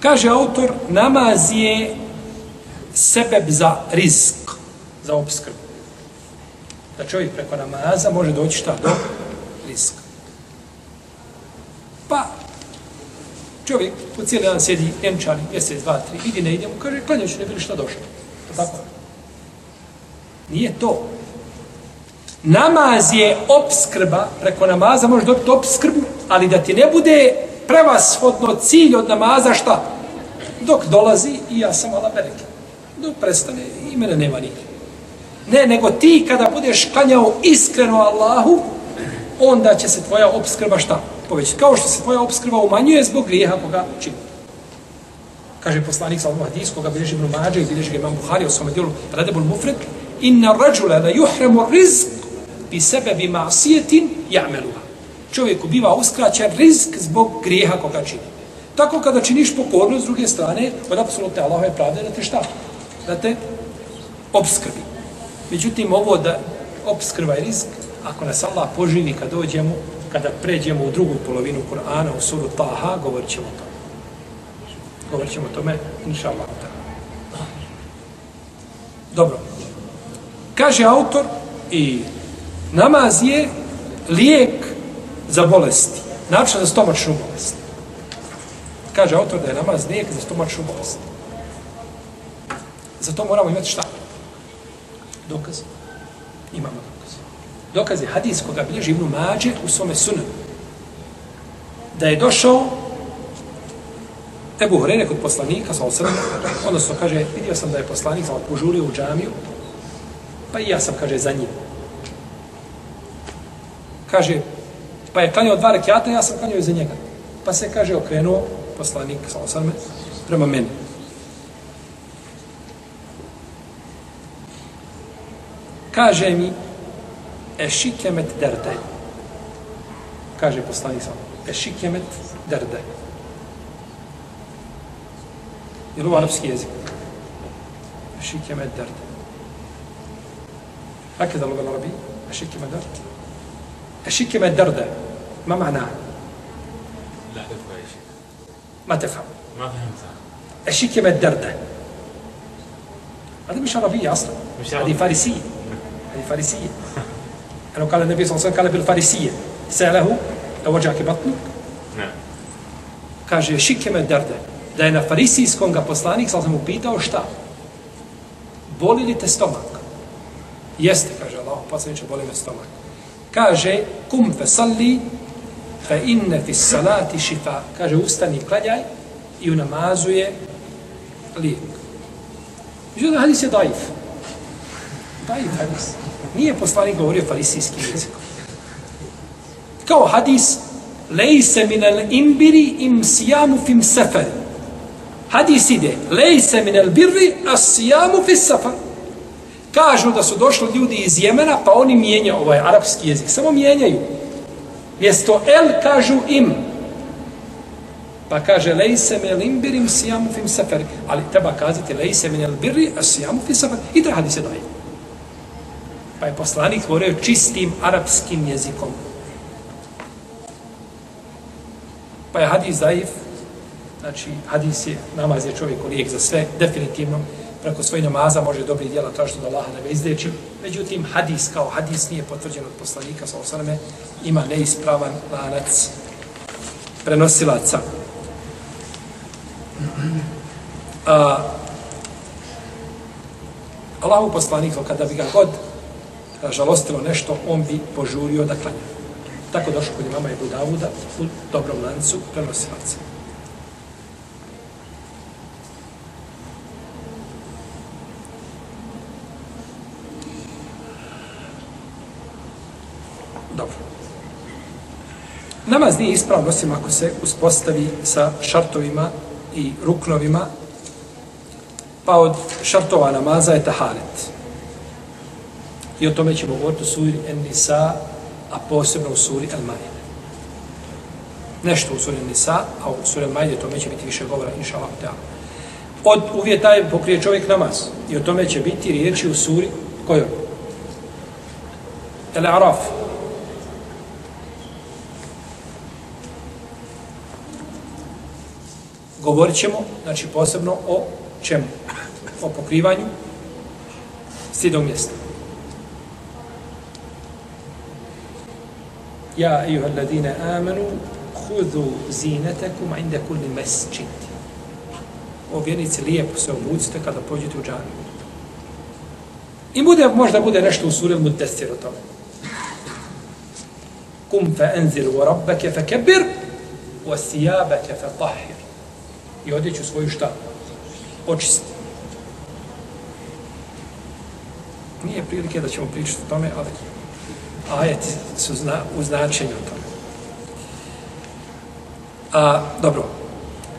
Kaže autor, namaz je sebeb za risk, za obskrbu. Da čovjek preko namaza može doći šta do riska. Pa, čovjek po cijeli dan sjedi enčani, mjesec, dva, tri, vidi ne idemo, kaže, klanjaću ne bili šta došlo. Tako. Nije to. Namaz je obskrba, preko namaza možeš dobiti obskrbu, ali da ti ne bude prevashodno cilj od namaza šta? Dok dolazi i ja sam ala bereke. Dok prestane i mene nema nikad. Ne, nego ti kada budeš klanjao iskreno Allahu, onda će se tvoja obskrba šta? Povećati. Kao što se tvoja obskrba umanjuje zbog grijeha koga čini. Kaže poslanik sa hadis koga bilježi Ibn Mađe i bilježi Imam Buhari u svome dijelu Radebul Mufred, inna rađule la juhremu rizq bi sebe bi masijetin ja'meluha. Čovjeku biva uskraćen rizk zbog grijeha koga čini. Tako kada činiš pokornost s druge strane, od apsolutne Allahove pravde da te šta? Da te obskrbi. Međutim, ovo da obskrva i risk, ako nas Allah poživi kad dođemo, kada pređemo u drugu polovinu Kur'ana, u suru Taha, govorit ćemo to. Govorit ćemo tome, inša Allah. Dobro. Kaže autor i namaz je lijek za bolesti. Način za stomačnu bolest. Kaže autor da je namaz lijek za stomačnu bolest. Zato moramo imati šta? Dokaz. Imamo dokaz. Dokaz je hadis koga bilježi Ibnu Mađe u svome sunanu. Da je došao Ebu Horene kod poslanika, sa osrme, odnosno kaže, vidio sam da je poslanik sa požurio u džamiju, pa i ja sam, kaže, za njim. Kaže, pa je klanio dva rekiata, ja sam klanio za njega. Pa se, kaže, okrenuo poslanik, sa osrme, prema meni. Kaže mi ešikemet derde. Kaže poslanik sam. Ešikemet derde. Je li arapski jezik? Ešikemet derde. هكذا اللغة العربية أشك مدر أشك مدر ده ما معناه؟ لا تفهم يا شيخ ما تفهم ما فهمتها أشك مدر ده هذه مش عربية أصلا مش عربية. هذه فارسية أنه قال النبي صلى الله عليه وسلم قال بالفارسية سأله لو وجعك بطنك نعم kaže šikeme derde, da je na farisijskom ga poslanik, sam sam mu pitao šta? Boli li te stomak? Jeste, kaže Allah, poslaniče, boli me stomak. Kaže, kum fe salli, fe inne fi salati šifa. Kaže, ustani, klanjaj i u namazu je lijek. Međutim, hadis je daif. Daif hadis. Nije poslanik govorio farisijskim jezikom. Kao hadis, lejse minel imbiri im sijamu fim seferi. Hadis ide, lejse minel birri as sijamu fim seferi. Kažu da su došli ljudi iz Jemena, pa oni mijenja ovaj arapski jezik. Samo mijenjaju. Mjesto el kažu im. Pa kaže, lejse minel imbiri im sijamu fim seferi. Ali treba kazati, lejse minel birri as sijamu fim seferi. I taj hadis je daje. Pa je poslanik govorio čistim arapskim jezikom. Pa je hadis daif, znači hadis je, namaz je čovjeku lijek za sve, definitivno, preko svojih namaza može dobri djela tražiti da Allaha da ga izdeći. Međutim, hadis kao hadis nije potvrđen od poslanika sa osaname, ima neispravan lanac prenosilaca. A, Allahu poslanik, kada bi ga god žalostilo nešto, on bi požurio da klanja. Tako došlo kod imama Ebu Davuda u dobrom lancu prenosilaca. Dobro. Namaz nije ispravno osim ako se uspostavi sa šartovima i ruknovima, pa od šartova namaza je taharet. I o tome ćemo govoriti u suri En-Nisa, a posebno u suri El-Majde. Nešto u suri Nisa, a u suri El-Majde tome će biti više govora, inša Allah. Od uvjeta je pokrije čovjek namaz. I o tome će biti riječi u suri kojoj? El-Araf. Govorit ćemo, znači posebno o čemu? O pokrivanju stidog mjesta. Ja, ejuha alladine amanu, hudu zinetekum inda kulli mesčid. O vjernici, lijepo se obucite kada pođete u džanu. I bude, možda bude nešto u suri Muddesir o tome. Kum fe enzir u rabbeke fe kebir, u sijabeke fe tahir. I odjeću svoju šta? Očisti. Nije prilike da ćemo pričati o tome, ali ajeti su zna, u značenju toga. A, dobro.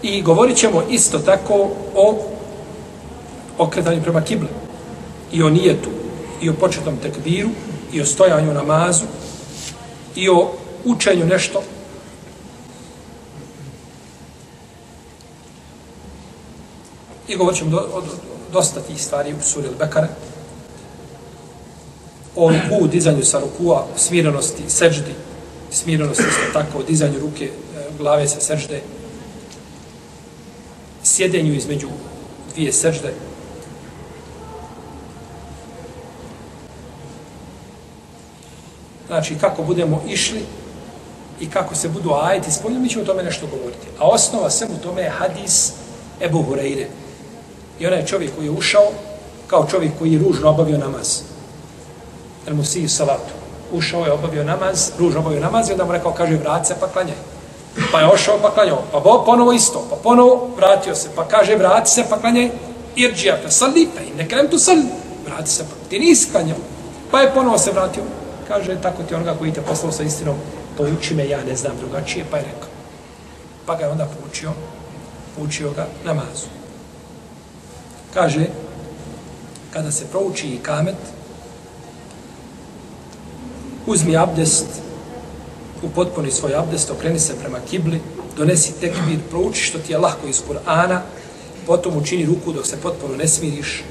I govorit ćemo isto tako o okretanju prema kibli. I o nijetu. I o početnom tekbiru. I o stojanju namazu. I o učenju nešto. I govorit ćemo do, do, dosta tih stvari u suri Al-Bekare o ruku, dizanju sa rukua, smirenosti, seždi, smirenosti isto tako, dizanju ruke, e, glave sa sežde, sjedenju između dvije sežde, Znači, kako budemo išli i kako se budu ajeti spolju, mi ćemo o tome nešto govoriti. A osnova svemu tome je hadis Ebu Hureyre. I onaj čovjek koji je ušao kao čovjek koji je ružno obavio namaz el musiji salatu. Ušao je, obavio namaz, ruž obavio namaz i onda mu rekao, kaže, vrat se pa klanjaj. Pa je ošao pa klanjao. Pa bo, ponovo isto, pa ponovo vratio se, pa kaže, vrat se pa klanjaj. Irđija fe salli, pa i nekrem tu salli. Vrati se pa, ti nisi klanjao. Pa je ponovo se vratio. Kaže, tako ti onoga koji te poslao sa istinom, pouči me, ja ne znam drugačije, pa je rekao. Pa ga je onda poučio, poučio ga namazu. Kaže, kada se prouči i kamet, uzmi abdest, upotpuni svoj abdest, okreni se prema kibli, donesi tekbir, prouči što ti je lahko iz Kur'ana, potom učini ruku dok se potpuno ne smiriš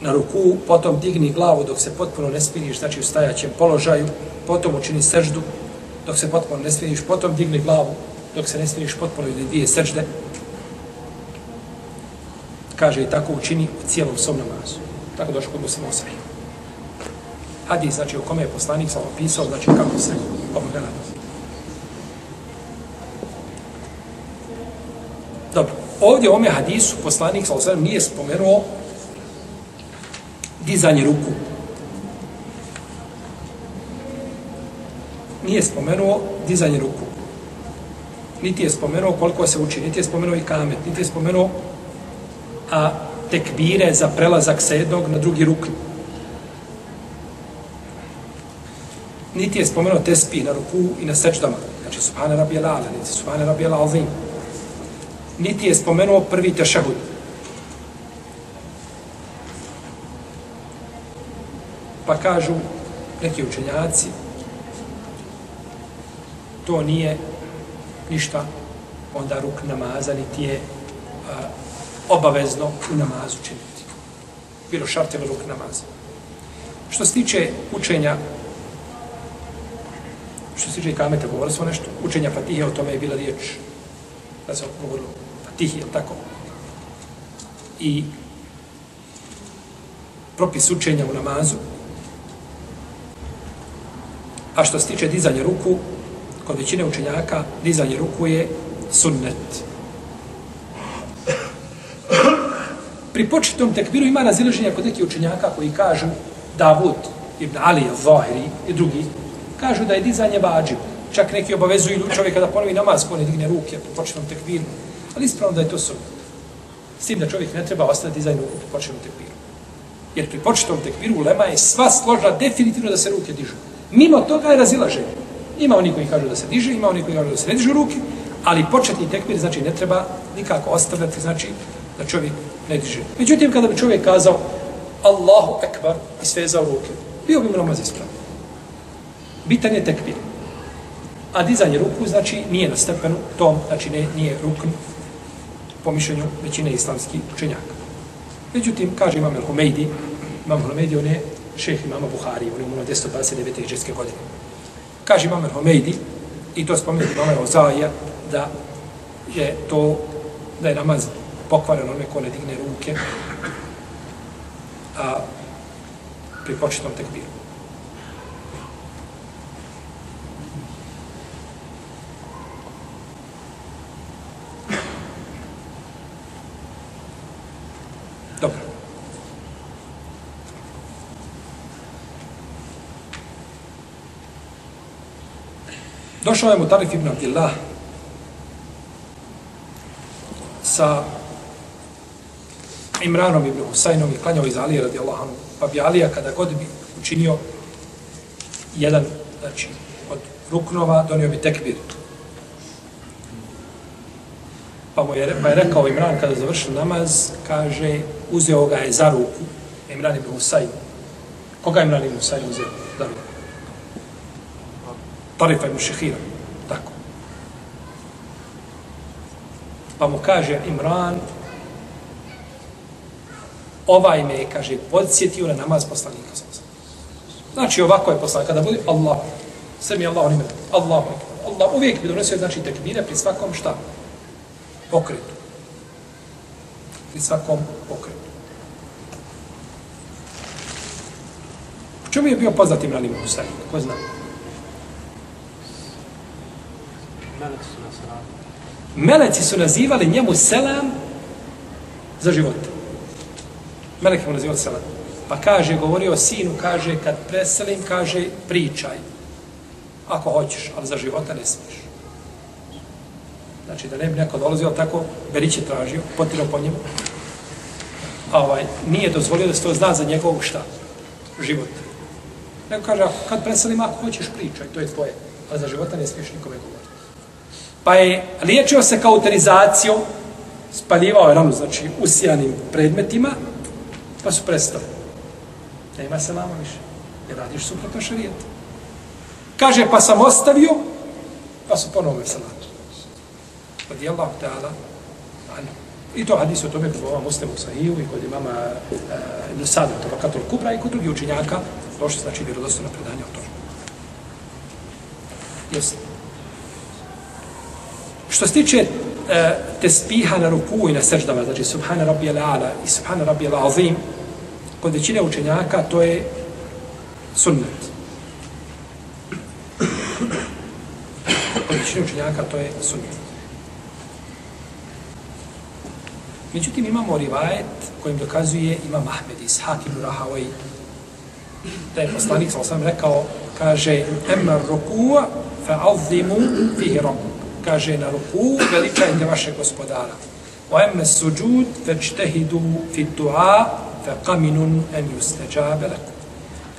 na ruku, potom digni glavu dok se potpuno ne smiriš, znači u stajaćem položaju, potom učini seždu dok se potpuno ne smiriš, potom digni glavu dok se ne smiriš potpuno ili dvije sežde. Kaže i tako učini u cijelom svom namazu. Tako došlo kod muslima osvijek hadis, znači u kome je poslanik sam opisao, znači kako se obavlja. Dobro, ovdje u ome hadisu poslanik sam osvijem nije spomenuo dizanje ruku. Nije spomenuo dizanje ruku. Niti je spomenuo koliko se uči, niti je spomenuo i kamet, niti je spomenuo a tekbire za prelazak sa jednog na drugi rukn. Niti je spomenuo tespi na ruku i na sečdama. Znači, subhane rabi ala, niti subhane rabi ala azim. Niti je spomenuo prvi tešahud. Pa kažu neki učenjaci, to nije ništa onda ruk namaza, niti je a, obavezno u namazu činiti. Bilo šarte ruk namaza. Što se tiče učenja Što se tiče kameta, govorili smo nešto. Učenja Fatihe, o tome je bila riječ. Da se govorilo Fatihe, je tako? I propis učenja u namazu. A što se tiče dizanja ruku, kod većine učenjaka, dizanje ruku je sunnet. pri početnom tekbiru ima razilaženja kod nekih učenjaka koji kažu Davud ibn Ali al-Zahiri i drugi, kažu da je dizanje vađiv. Čak neki obavezuju čovjeka da ponovi namaz ko ne digne ruke pri početnom. Ali ispravno da je to sunnet. S tim da čovjek ne treba ostati dizajnu ruku pri početnom tekbiru. Jer pri početnom tekbiru ulema je sva složna definitivno da se ruke dižu. Mimo toga je razilaženje. Ima oni koji kažu da se diže, ima oni koji kažu da se ne dižu ruke, ali početni tekbir znači ne treba nikako ostavljati, znači da čovjek ne diže. Međutim, kada bi čovjek kazao Allahu Ekbar i svezao ruke, bio bi mu namaz ispravan. Bitan je tekbir. A dizanje ruku, znači, nije na stepenu tom, znači, ne, nije rukn po mišljenju većine islamskih učenjaka. Međutim, kaže imam El-Humeidi, imam El-Humeidi, on je šeh imama Buhari, on je umro 229. iđeske godine. Kaže imam El-Humeidi, i to spomenuti imama Ozaija, da je to, da je namaz pokvaren onome ko ne digne ruke a, pri početnom tekbiru. Dobro. Došao je Mutarif ibn Abdillah sa Imranom ibn Husaynom i klanjao iz Alije radijallahu anhu. Pa bi Alija kada god bi učinio jedan, znači, od ruknova, donio bi tekbir. Pa, mu je, pa je rekao Imran kada završio namaz, kaže, uzeo ga je za ruku, Imran ibn Husayn. Koga je Imran ibn Husayn uzeo za ruku? Tarifa ibn Šehira. Tako. Pa mu kaže Imran, ovaj me je, kaže, podsjetio na namaz poslanika. Znači, ovako je poslanik, kada bude Allah, sve mi je Allah, on ime, Allah, Allah, uvijek bi donosio, znači, tekbire pri svakom šta? Pokretu. Pri svakom pokretu. U čemu je bio poznat Imran ibn Husayn? Ko zna? Meleci su nazivali njemu selam za živote. Melek mu nazivali selam. Pa kaže, govorio sinu, kaže, kad preselim, kaže, pričaj. Ako hoćeš, ali za života ne smiješ. Znači, da ne bi neko dolazio, tako, Berić je tražio, potirao po njemu. A ovaj, nije dozvolio da se to zna za njegovog šta? Život. Nego kaže, ako, kad preselim, ako hoćeš, pričaj, to je tvoje. Ali za života ne smiješ nikome govoriti. Pa je liječio se kauterizacijom, spaljivao je ranu, znači, usijanim predmetima, pa su prestali. Nema se lama više. Jer radiš suprotno šarijetu. Kaže, pa sam ostavio, pa su ponovo se lama radijallahu Allah ta'ala, i to hadis o tome kod ova muslimu sahiju i kod imama uh, Ibn Sada, Tabakatul Kubra i kod drugih učenjaka, došli znači vjerodostojno predanje o tome. Jesi. Što se tiče eh, te tespiha na ruku i na seždama, znači subhana rabbi ala i subhana rabbi azim, kod većine učenjaka to je sunnet. Kod većine učenjaka to je sunnet. Međutim, imamo rivajet kojim dokazuje ima Mahmed iz Hakim Rahavoj, da je poslanik sa osam rekao, kaže, emma rukua fa azimu fihi rabbu. Kaže, na ruku veličajte vaše gospodara. O emma suđud večtehidu fi du'a fa kaminun en yusteđabe leku.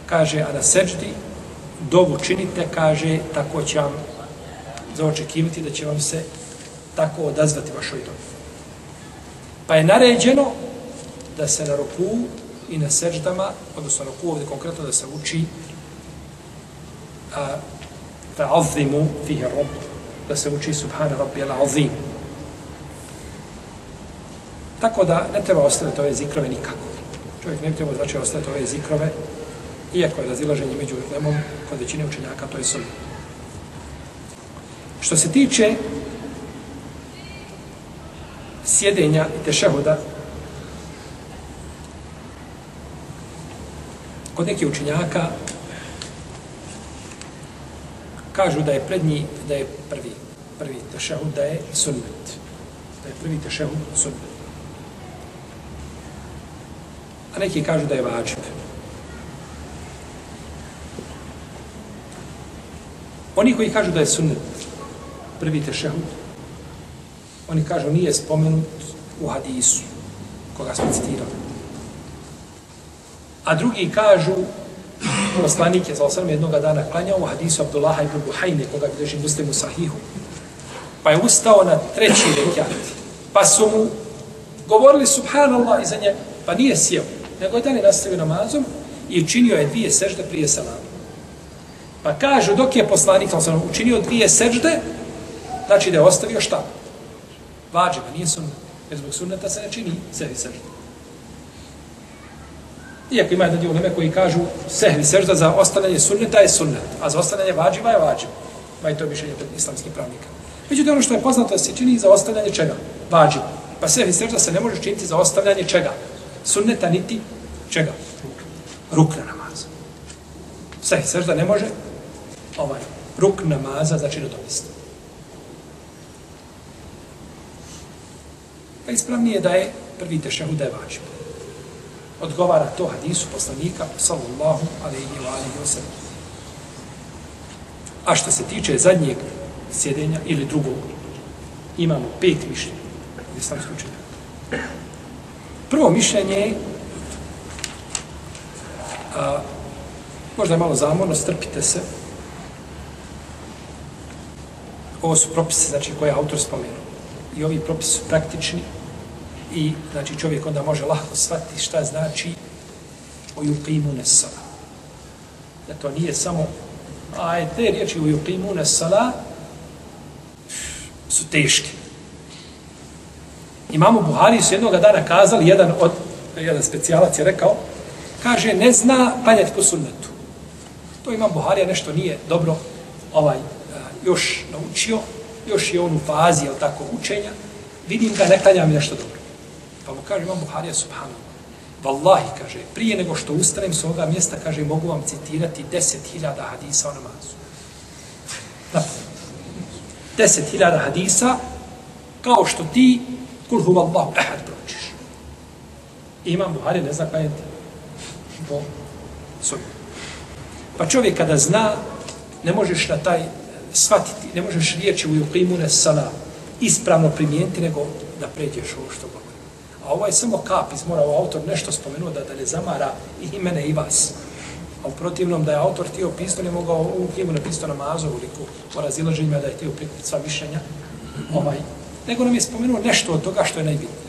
Kaže, a na seđdi dovu činite, kaže, tako će vam zaočekivati da će vam se tako odazvati vašoj dobi. Pa je naređeno da se na ruku i na seždama, odnosno na ruku ovdje konkretno da se uči a, fa azimu fihe rob, da se uči subhana rabbi ala azim. Tako da ne treba ostaviti ove zikrove nikako. Čovjek ne treba znači ostaviti ove zikrove, iako je razilaženje među lemom, kod većine učenjaka, to je sunnet. Što se tiče sjedenja i tešehuda, kod nekih učenjaka kažu da je prednji, da je prvi, prvi tešehud, da je sunnet. Da je prvi tešehud sunnet. a neki kažu da je vađib. Oni koji kažu da je sunnet, prvi tešehud, oni kažu nije spomenut u hadisu, koga smo citirali. A drugi kažu, poslanik je za osrme jednog dana klanjao u hadisu Abdullaha ibn Buhajne, koga bi drži muslimu sahihu. Pa je ustao na treći rekiat. Pa su mu govorili subhanallah iza nje, pa nije sjeo, nego je dalje nastavio namazom i učinio je dvije sežde prije salama. Pa kažu, dok je poslanik sam učinio dvije sežde, znači da je ostavio šta? Vađiva, nije sunnet. Jer zbog sunneta se ne čini sehvi sežda. Iako ima jedan dio uleme koji kažu sehvi sežda za ostavljanje sunneta je sunnet, a za ostavljanje vađiva je vađiva. Ma i to je mišljenje islamskih pravnika. Međutim, ono što je poznato da se čini za ostavljanje čega? Vađiva. Pa sehvi sežda se ne može činiti za ostavljanje čega? Sunneta niti čega? Rukna namaza. Sehvi sežda ne može ovaj ruk namaza znači činodomistvo. Pa ispravnije da je prvi tešehud da je vađib. Odgovara to hadisu poslanika, sallallahu alaihi wa alaihi wa sallam. A što se tiče zadnjeg sjedenja ili drugog, imamo pet mišljenja. Islamski učenja. Prvo mišljenje je a, možda je malo zamorno, strpite se, ovo su propise, znači, koje je autor spomenuo. I ovi propisi su praktični i, znači, čovjek onda može lahko shvatiti šta znači o yuqimu nesala. Da to nije samo, a je te riječi o yuqimu nesala su teške. Imamo Buhari su jednog dana kazali, jedan od, jedan specijalac je rekao, kaže, ne zna paljati po sunnetu. To imam Buharija, nešto nije dobro ovaj još naučio, još je on u fazi, jel tako, učenja, vidim ga, ne klanja mi nešto dobro. Pa mu kaže, imam Buharija, subhanallah, Wallahi, kaže, prije nego što ustanem s ovoga mjesta, kaže, mogu vam citirati deset hiljada hadisa o namazu. Deset hiljada hadisa, kao što ti, kul huva Allahu ehad pročiš. I imam Buharija, ne zna kaj je po sobi. Pa čovjek kada zna, ne možeš na taj shvatiti, ne možeš riječi u yuqimune sala ispravno primijeniti, nego da pređeš ovo što govori. A ovo je samo kap, izmorao autor nešto spomenuo da, da ne zamara i mene i vas. A u protivnom da je autor htio pisati, ne mogao u knjigu napisati na mazu, uliku o razilaženjima da je htio prikupiti sva mišljenja. Ovaj. Nego nam je spomenuo nešto od toga što je najbitnije.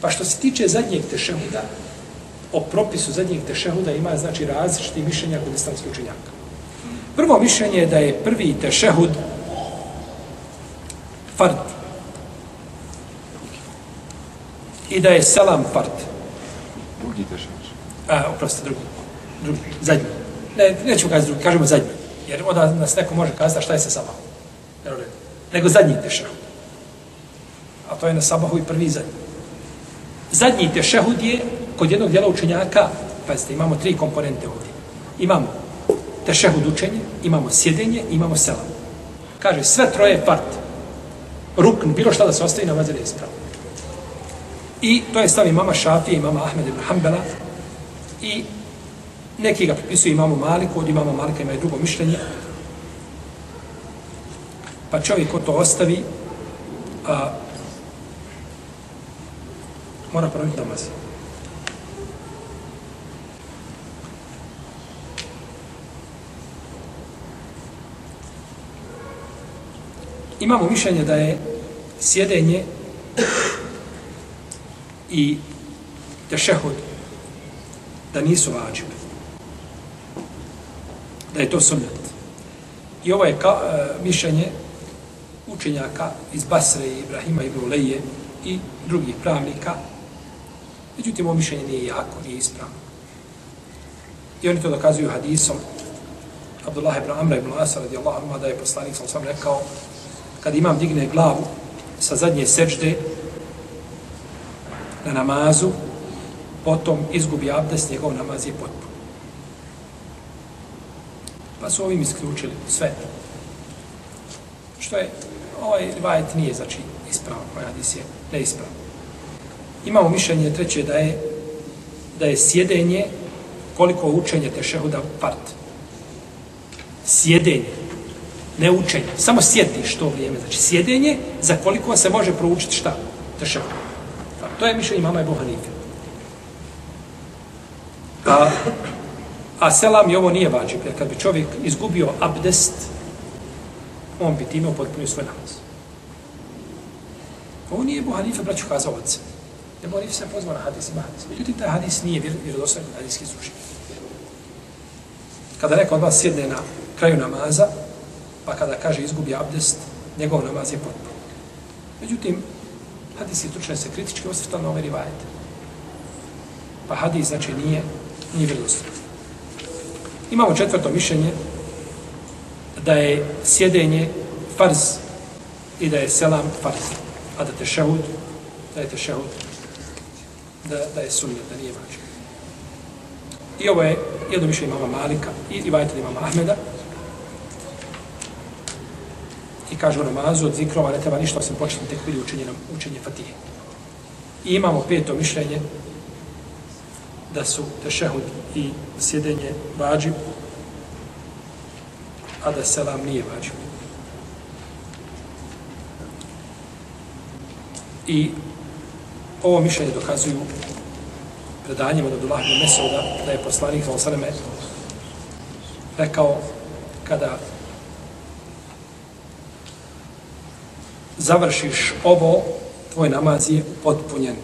Pa što se tiče zadnjeg tešehuda, o propisu zadnjeg tešehuda ima znači različiti mišljenja kod islamskih učenjaka. Prvo mišljenje je da je prvi tešehud fard. I da je selam fard. Drugi tešehud. A, oprosti, drugi. drugi. Zadnji. Ne, nećemo kazati drugi, kažemo zadnji. Jer onda nas neko može kazati šta je sa sabahom. Nego zadnji tešehud. A to je na sabahu i prvi zadnji. Zadnji tešehud je kod jednog dijela učenjaka, pazite, imamo tri komponente ovdje. Imamo tešehud učenje, imamo sjedenje, imamo selam. Kaže, sve troje part. Rukn, bilo šta da se ostavi na vazir je ispravo. I to je stav imama Šafije, imama Ahmed ibn Hanbala i neki ga pripisuju imamu Maliku, od imama Malika imaju drugo mišljenje. Pa čovjek ko to ostavi, a, mora praviti namaz. imamo mišljenje da je sjedenje i tešehud da nisu vađive. Da je to sunnet. I ovo je ka, e, mišljenje učenjaka iz Basre i Ibrahima i Bruleje i drugih pravnika. Međutim, ovo mišljenje nije jako, nije ispravno. I oni to dokazuju hadisom Abdullah ibn Amra ibn Asa radijallahu anhu da je poslanik sam sam rekao kad imam digne glavu sa zadnje sečde na namazu, potom izgubi abdest, njegov namaz je potpun. Pa su ovim isključili sve. Što je, ovaj rivajet nije znači ispravan, ovaj hadis je neispravan. Imamo mišljenje treće da je da je sjedenje koliko učenje tešehuda part. Sjedenje, ne učenje. Samo sjediš to vrijeme. Znači sjedenje za koliko se može proučiti šta? Tešehud. To je mišljenje mama Ebu Hanife. A, a selam i ovo nije vađib, jer kad bi čovjek izgubio abdest, on bi time upotpunio svoj namaz. Ovo nije Ebu Hanife, braću, kazao od sebe. Ebu Hanife se pozvao na hadis, ima hadis. Međutim, taj hadis nije vjer, vjerodostojan kod hadiski služi. Kada neko od vas sjedne na kraju namaza, pa kada kaže izgubi abdest, njegov namaz je potpun. Međutim, hadis je stručan se kritički osvrtan na ove rivajete. Pa hadis znači nije, nije vjerodostojan. Imamo četvrto mišljenje da je sjedenje farz i da je selam farz. A da te šehud, da je te šehud, da, da je sunnet, da nije važno. I ovo je jedno mišljenje imama Malika i, i vajte imama Ahmeda. I kaže u namazu od zikrova ne treba ništa osim početni tek i učenje, učenje Fatihe. I imamo peto mišljenje da su tešehud i sjedenje vađib, a da selam nije vađib. I ovo mišljenje dokazuju predanjima od Abdullah ibn Mesuda da je poslanik sa osaleme rekao kada završiš ovo, tvoj namaz je potpunjen.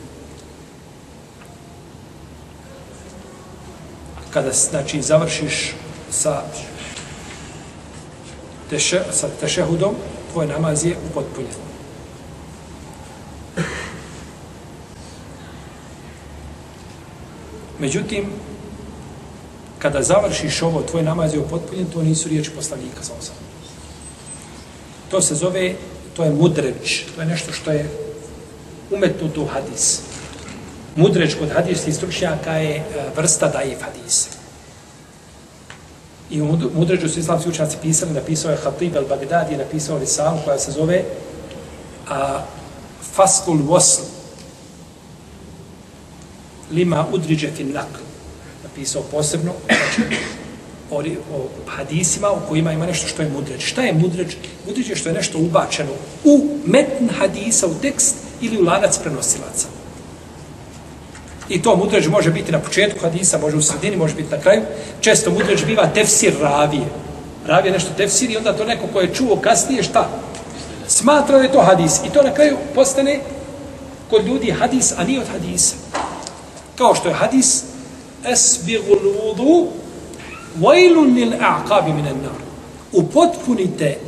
Kada, znači, završiš sa, teše, sa tešehudom, tvoj namaz je upotpunjen. Međutim, kada završiš ovo, tvoj namaz je upotpunjen, to nisu riječi poslanika sa osam. To se zove, to je mudreč, to je nešto što je umetnuto u hadis. Mudreč kod hadijskih stručnjaka je e, vrsta daje hadisa. I u mudređu su islamski učenjaci pisali, napisao je Hatib al-Baghdadi, je napisao risalu koja se zove a, Faskul Wasl, lima udriđe fin nakl. Napisao posebno, znači, o, o hadisima u kojima ima nešto što je mudreč. Šta je mudreč? Mudređ je što je nešto ubačeno u metn hadisa, u tekst ili u lanac prenosilaca. I to mudređ može biti na početku hadisa, može u sredini, može biti na kraju. Često mudređ biva tefsir ravije. Ravije nešto tefsir i onda to neko ko je čuo kasnije šta? Smatra da je to hadis. I to na kraju postane kod ljudi hadis, a nije od hadisa. Kao što je hadis esbigul vudu vajlun lil a'qabi minan nar. Upotpunite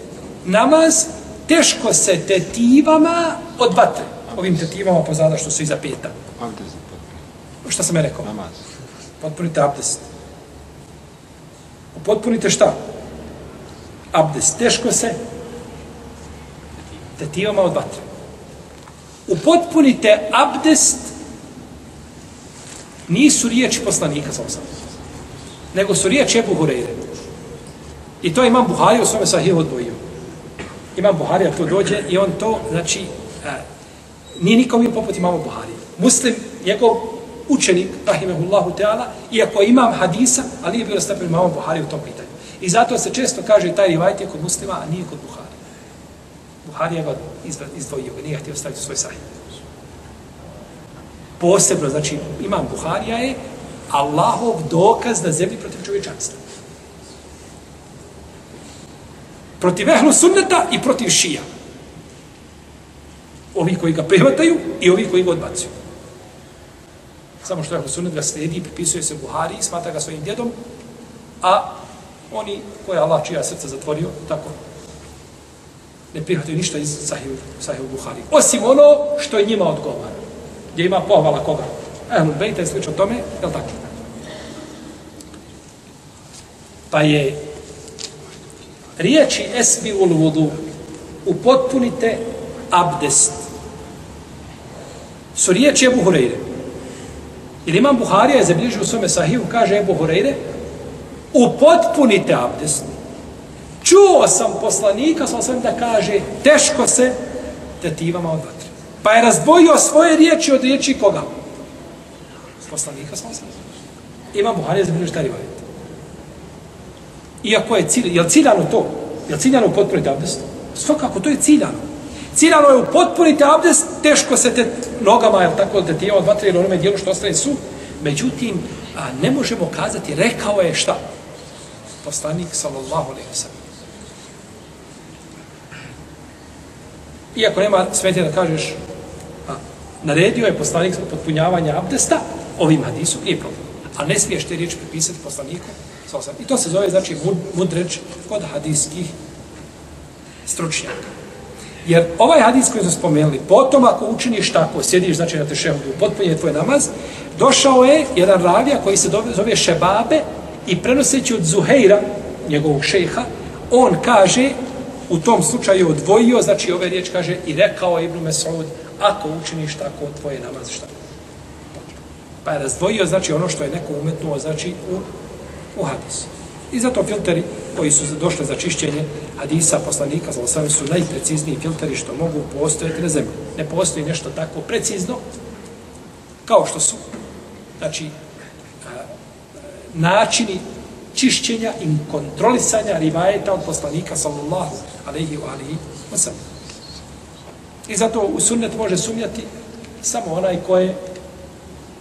namaz teško se tetivama od vatre. Ovim tetivama pozada što su iza peta. Abdest. Šta sam ja rekao? Namaz. Potpunite abdest. Potpunite šta? Abdest. Teško se tetivama od vatre. Upotpunite abdest nisu riječi poslanika sa osam. Nego su riječi Ebu Hureyre. I to imam Buhari u svome sahiju odvojio. Imam Buhari, a to dođe i on to, znači, a, nije nikom bio poput imamo Buhari. Muslim, njegov učenik, rahimehullahu teala, iako imam hadisa, ali nije bio na stepenu imamo Buhari u tom pitanju. I zato se često kaže taj rivajt je kod muslima, a nije kod Buhari. Buhari je ga izdvojio, nije htio staviti svoj sahih posebno, znači imam Buharija je Allahov dokaz na zemlji protiv čovječanstva. Protiv ehlu sunneta i protiv šija. Ovi koji ga prihvataju i ovi koji ga odbacuju. Samo što ehlu sunnet ga sledi, pripisuje se Buhari i smata ga svojim djedom, a oni koje Allah čija srca zatvorio, tako ne prihvataju ništa iz sahih, sahih Buhari. Osim ono što je njima odgovara gdje ima pohvala koga? Ahlul Bejta i slično tome, je li tako? Pa je riječi esbi ul vudu upotpunite abdest su riječi Ebu Hureyre. Jer imam Buharija je zabilježio u svome sahiju, kaže Ebu Hureyre, upotpunite abdest. Čuo sam poslanika, sam sam da kaže, teško se tetivama odvati. Pa je razdvojio svoje riječi od riječi koga? Poslanika sa osam. Ima Buharija za šta rivajet. Iako je cilj, je li ciljano to? Je li ciljano potpuniti abdest? Svakako, to je ciljano. Ciljano je upotpuniti abdest, teško se te nogama, jel tako, da ti je od vatre ili onome dijelu što ostaje su. Međutim, a ne možemo kazati, rekao je šta? Poslanik, sallallahu alaihi wa sallam. Iako nema smetje da kažeš, a, naredio je poslanik potpunjavanje abdesta, ovim hadisom nije problem. A ne smiješ te riječi pripisati poslaniku. I to se zove, znači, mud, mudreč kod hadijskih stručnjaka. Jer ovaj hadis koji smo spomenuli, potom ako učiniš tako, sjediš, znači na tešehudu, potpunje tvoj namaz, došao je jedan ravija koji se zove Šebabe i prenoseći od Zuheira, njegovog šeha, on kaže, u tom slučaju odvojio, znači ove riječ kaže, i rekao Ibnu Mesud, ako učiniš tako, tvoje namaz šta? Pa je razdvojio, znači ono što je neko umetnuo, znači u, u hadisu. I zato filteri koji su došli za čišćenje hadisa poslanika za osam su najprecizniji filteri što mogu postojati na zemlji. Ne postoji nešto tako precizno kao što su znači načini čišćenja i kontrolisanja rivajeta od poslanika sallallahu alaihi wa alihi wa I zato u sunnet može sumnjati samo onaj ko je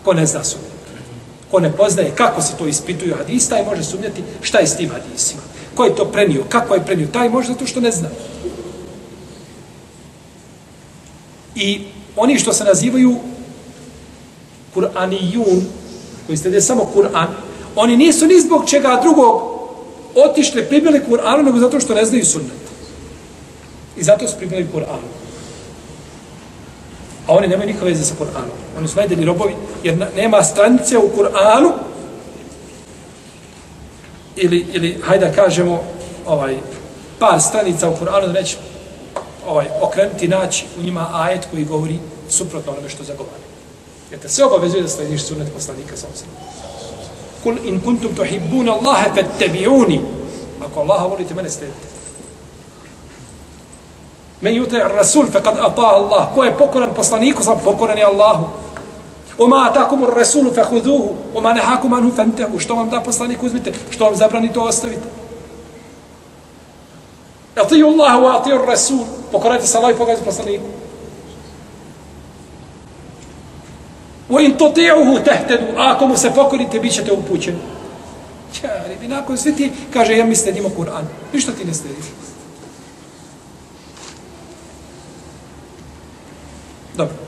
ko ne zna sumnjati. Ko ne poznaje kako se to ispituju hadista i može sumnjati šta je s tim hadisima. Ko je to prenio, kako je prenio, taj može zato što ne zna. I oni što se nazivaju Kur'anijun, koji ste samo Kur'an, oni nisu ni zbog čega drugog otišli, pribili Kur'anu, nego zato što ne znaju sunnet. I zato su pribili Kur'anu. A oni nemaju nikakve veze sa Kur'anom. Oni su najdeli robovi, jer nema stranice u Kur'anu, ili, ili hajde da kažemo, ovaj, par stranica u Kur'anu, da neće ovaj, okrenuti naći u njima ajet koji govori suprotno onome što zagovara. Jer te sve obavezuje da slediš sunet poslanika sa osam. Kul in kuntum tuhibbuna Allahe fed tebiuni. Ako Allaha volite, mene sledite. Men jutaj rasul fe kad ata Allah. Ko je pokoran poslaniku, sam pokoran je Allahu. Oma atakum rasulu fe huduhu. Oma nehakum anhu fentehu. Što vam da poslanik uzmite? Što vam zabrani to ostavite? Atiju Allahu, atiju rasul. Pokorajte se Allah i pokorajte poslaniku. Wa in tuti'uhu tahtadu. Ako mu se pokorite, bit ćete upućeni. Čari, bi nakon svi ti, kaže, ja mi sledimo Kur'an. Ništa ti ne slediš. Dobro.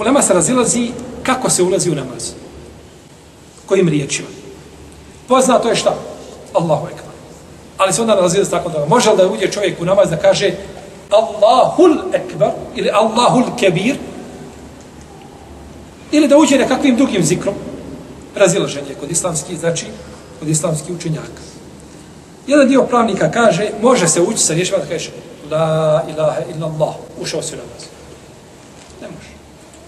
Ulema se razilazi kako se ulazi u namaz. Kojim riječima. Poznato je šta? Allahu ekber. Ali se onda razilazi tako da može li da uđe čovjek u namaz da kaže Allahul ekber ili Allahul kebir ili da uđe nekakvim drugim zikrom razilaženje kod islamskih, znači kod islamskih učenjaka. Jedan dio pravnika kaže, može se ući sa riječima da kaže La ilaha illallah, ušao si u namaz.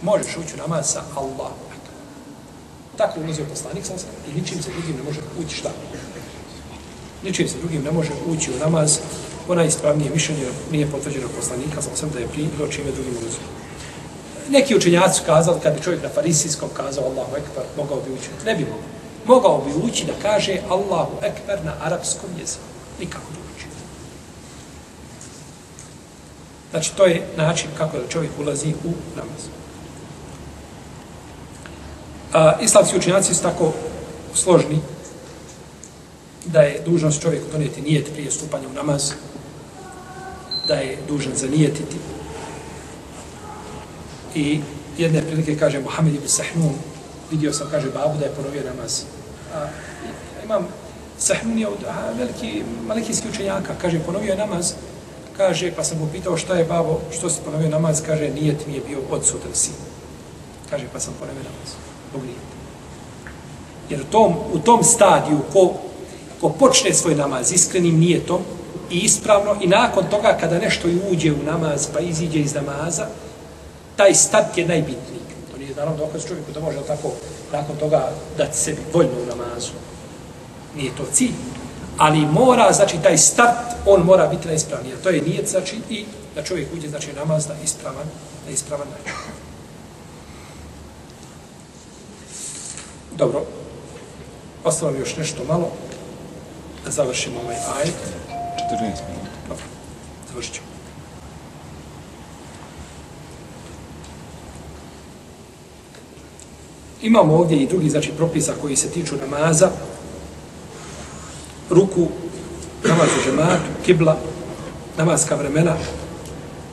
Može. Možeš ući u namaz sa Allahom. Tako ulazio poslanik sam i ničim se drugim ne može ući šta. Ničim se drugim ne može ući u namaz. Ona ispravnije mišljenje nije potvrđeno poslanika, sam sam da je primio čime drugim ulazio. Neki učenjaci su kazali, kad bi čovjek na farisijskom kazao Allahu Ekber, mogao bi ući. Ne bi mogao mogao bi ući da kaže Allahu Ekber na arapskom jeziku. Nikako da ući. Znači, to je način kako da čovjek ulazi u namaz. A, islamski učenjaci su tako složni da je dužnost čovjeku donijeti nijet prije stupanja u namaz, da je dužan zanijetiti. I jedne prilike kaže Mohamed ibn Sahnun, vidio sam, kaže, babu da je ponovio namaz. A, imam Sahnunija od a, veliki malikijski učenjaka, kaže, ponovio je namaz, kaže, pa sam mu pitao šta je babo, što si ponovio namaz, kaže, nijet mi je bio odsutan sin. Kaže, pa sam ponovio namaz, pogrijeti. Jer u tom, u tom stadiju, ko, ko počne svoj namaz iskrenim nijetom i ispravno, i nakon toga kada nešto uđe u namaz, pa iziđe iz namaza, taj start je najbitniji je naravno dokaz čovjeku da može tako nakon toga dati sebi voljno u namazu. Nije to cilj. Ali mora, znači, taj start, on mora biti najispravniji. To je nijet, znači, i da čovjek uđe, znači namaz na ispravan, na ispravan način. Dobro, ostalo mi još nešto malo, da završimo ovaj ajet. 14 minuta. Dobro, završit ćemo. Imamo ovdje i drugi znači propisa koji se tiču namaza, ruku, namaz u džematu, kibla, namazka vremena,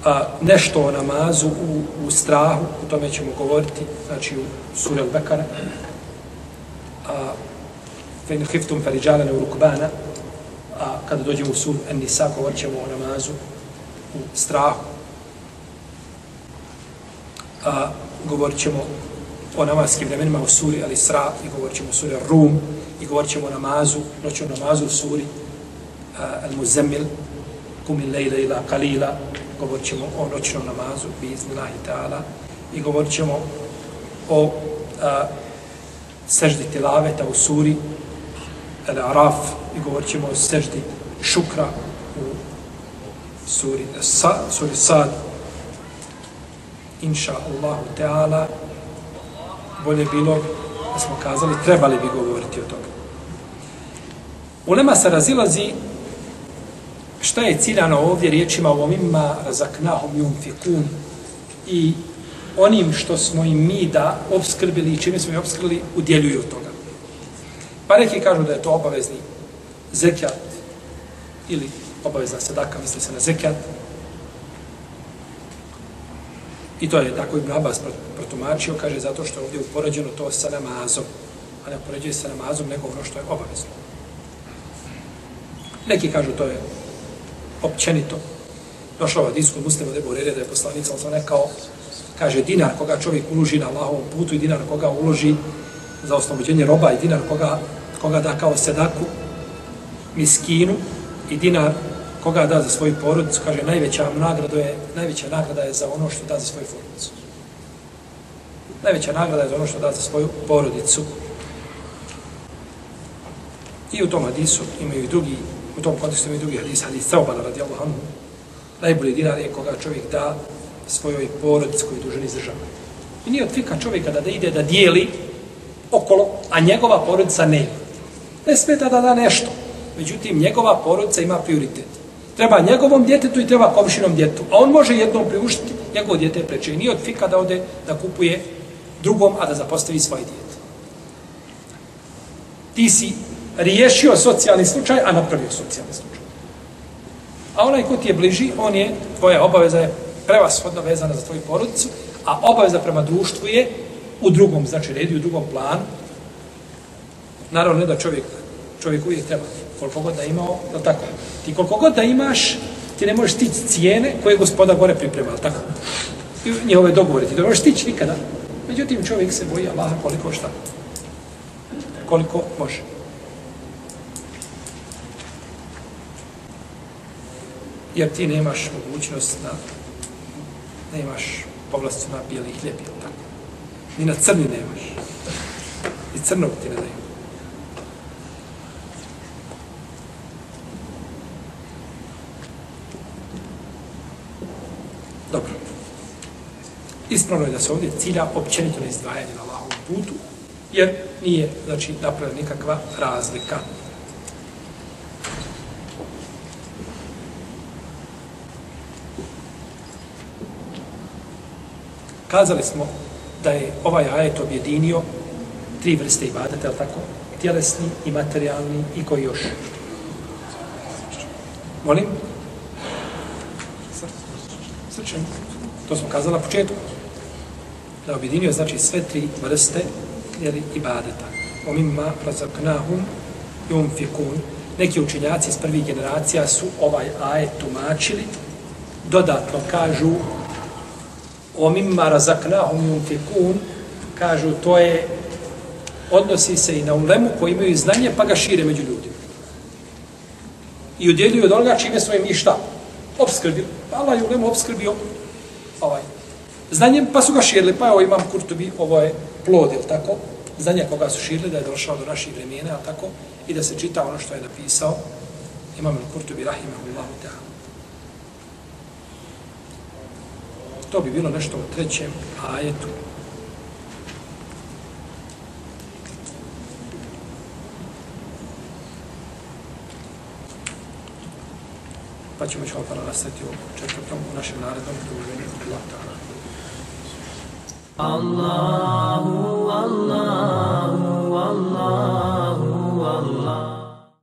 a nešto o namazu u, u strahu, o tome ćemo govoriti, znači u suri Al-Bekara, hiftum feriđalane u rukbana, a kada dođemo u suru An-Nisa, govorit ćemo o namazu u strahu, a govorit ćemo o namaskim vremenima u suri Al-Isra i govorit ćemo o suri Rum i govorit ćemo o namazu, noću namazu u suri Al-Muzammil, kumi lejla ila kalila, govorit ćemo o noćnom namazu, biiznillahi ta'ala, i govorit ćemo o a, seždi tilaveta u suri Al-Araf i govorit ćemo o seždi šukra u suri, sa, suri Sad, inša Allahu Teala, bolje bilo da smo kazali, trebali bi govoriti o toga. Ulema se razilazi šta je ciljano ovdje riječima o omima razaknahum yunfikun i onim što smo im mi da obskrbili i čime smo im obskrbili udjeljuju od toga. Pa neki kažu da je to obavezni zekjat ili obavezna sadaka, misli se na zekjat. I to je tako Ibn Abbas protumačio, kaže zato što je ovdje upoređeno to sa namazom, a ne upoređuje sa namazom nego ono što je obavezno. Neki kažu to je općenito. Došao od isku muslima da je da je poslanica, ali sam rekao, kaže, dinar koga čovjek uloži na Allahovom putu i dinar koga uloži za oslobođenje roba i dinar koga, koga da kao sedaku miskinu i dinar koga da za svoju porodicu, kaže, najveća nagrada je, najveća nagrada je za ono što da za svoju porodicu. Najveća nagrada je za ono što da za svoju porodicu. I u tom hadisu imaju i drugi u tom kontekstu imaju drugi hadis, hadis Saubana radijallahu anhu. Najbolji dinar je koga čovjek da svojoj porodici koju dužan izdržava. I nije od fika čovjeka da, da ide da dijeli okolo, a njegova porodica ne ima. Ne smeta da da nešto. Međutim, njegova porodica ima prioritet. Treba njegovom djetetu i treba komšinom djetu. A on može jednom priuštiti, njegovo djete preče. I nije od fika da ode da kupuje drugom, a da zapostavi svoje djete. Ti si riješio socijalni slučaj, a napravio socijalni slučaj. A onaj ko ti je bliži, on je, tvoja obaveza je prevashodno vezana za tvoju porodicu, a obaveza prema društvu je u drugom, znači redu, u drugom planu. Naravno, ne da čovjek, čovjek uvijek treba koliko god da imao, je tako, ti koliko god da imaš, ti ne možeš stići cijene koje gospoda gore priprema, tako? I njihove dogovore, ti ne možeš stići nikada. Međutim, čovjek se boji Allaha koliko šta. Koliko može. jer ti nemaš mogućnost na nemaš povlasticu na bijeli hljeb, jel tako? Ni na crni nemaš. I crnog ti ne daju. Dobro. Ispravno je da se ovdje cilja općenito na izdvajanje na Allahovom putu, jer nije, znači, napravljena nikakva razlika. Kazali smo da je ovaj ajet objedinio tri vrste ibadeta, je tako? Tjelesni i materijalni i koji još? Molim? Srčan. To smo kazali na početku. Da objedinio znači sve tri vrste jeli, ibadeta. Omimma razaknahum yum fikun. Neki učenjaci iz prvih generacija su ovaj ajet tumačili. Dodatno kažu o mimma razaknahum yunfikun, kažu to je, odnosi se i na ulemu koji imaju znanje pa ga šire među ljudima. I udjeljuju od onoga čime smo im i šta? Obskrbili. Allah je ulemu obskrbio ovaj, znanjem, pa su ga širili. Pa evo imam Kurtubi, ovo je plod, ili tako? Znanje koga su širili, da je došao do naših vremena, tako? I da se čita ono što je napisao imam Kurtubi, rahimahullahu ta'ala. To bi bilo nešto u trećem ajetu. Pa ćemo ćemo pa nastaviti u četvrtom u našem narednom druženju. Allah ta'ala. Allahu, Allahu, Allahu.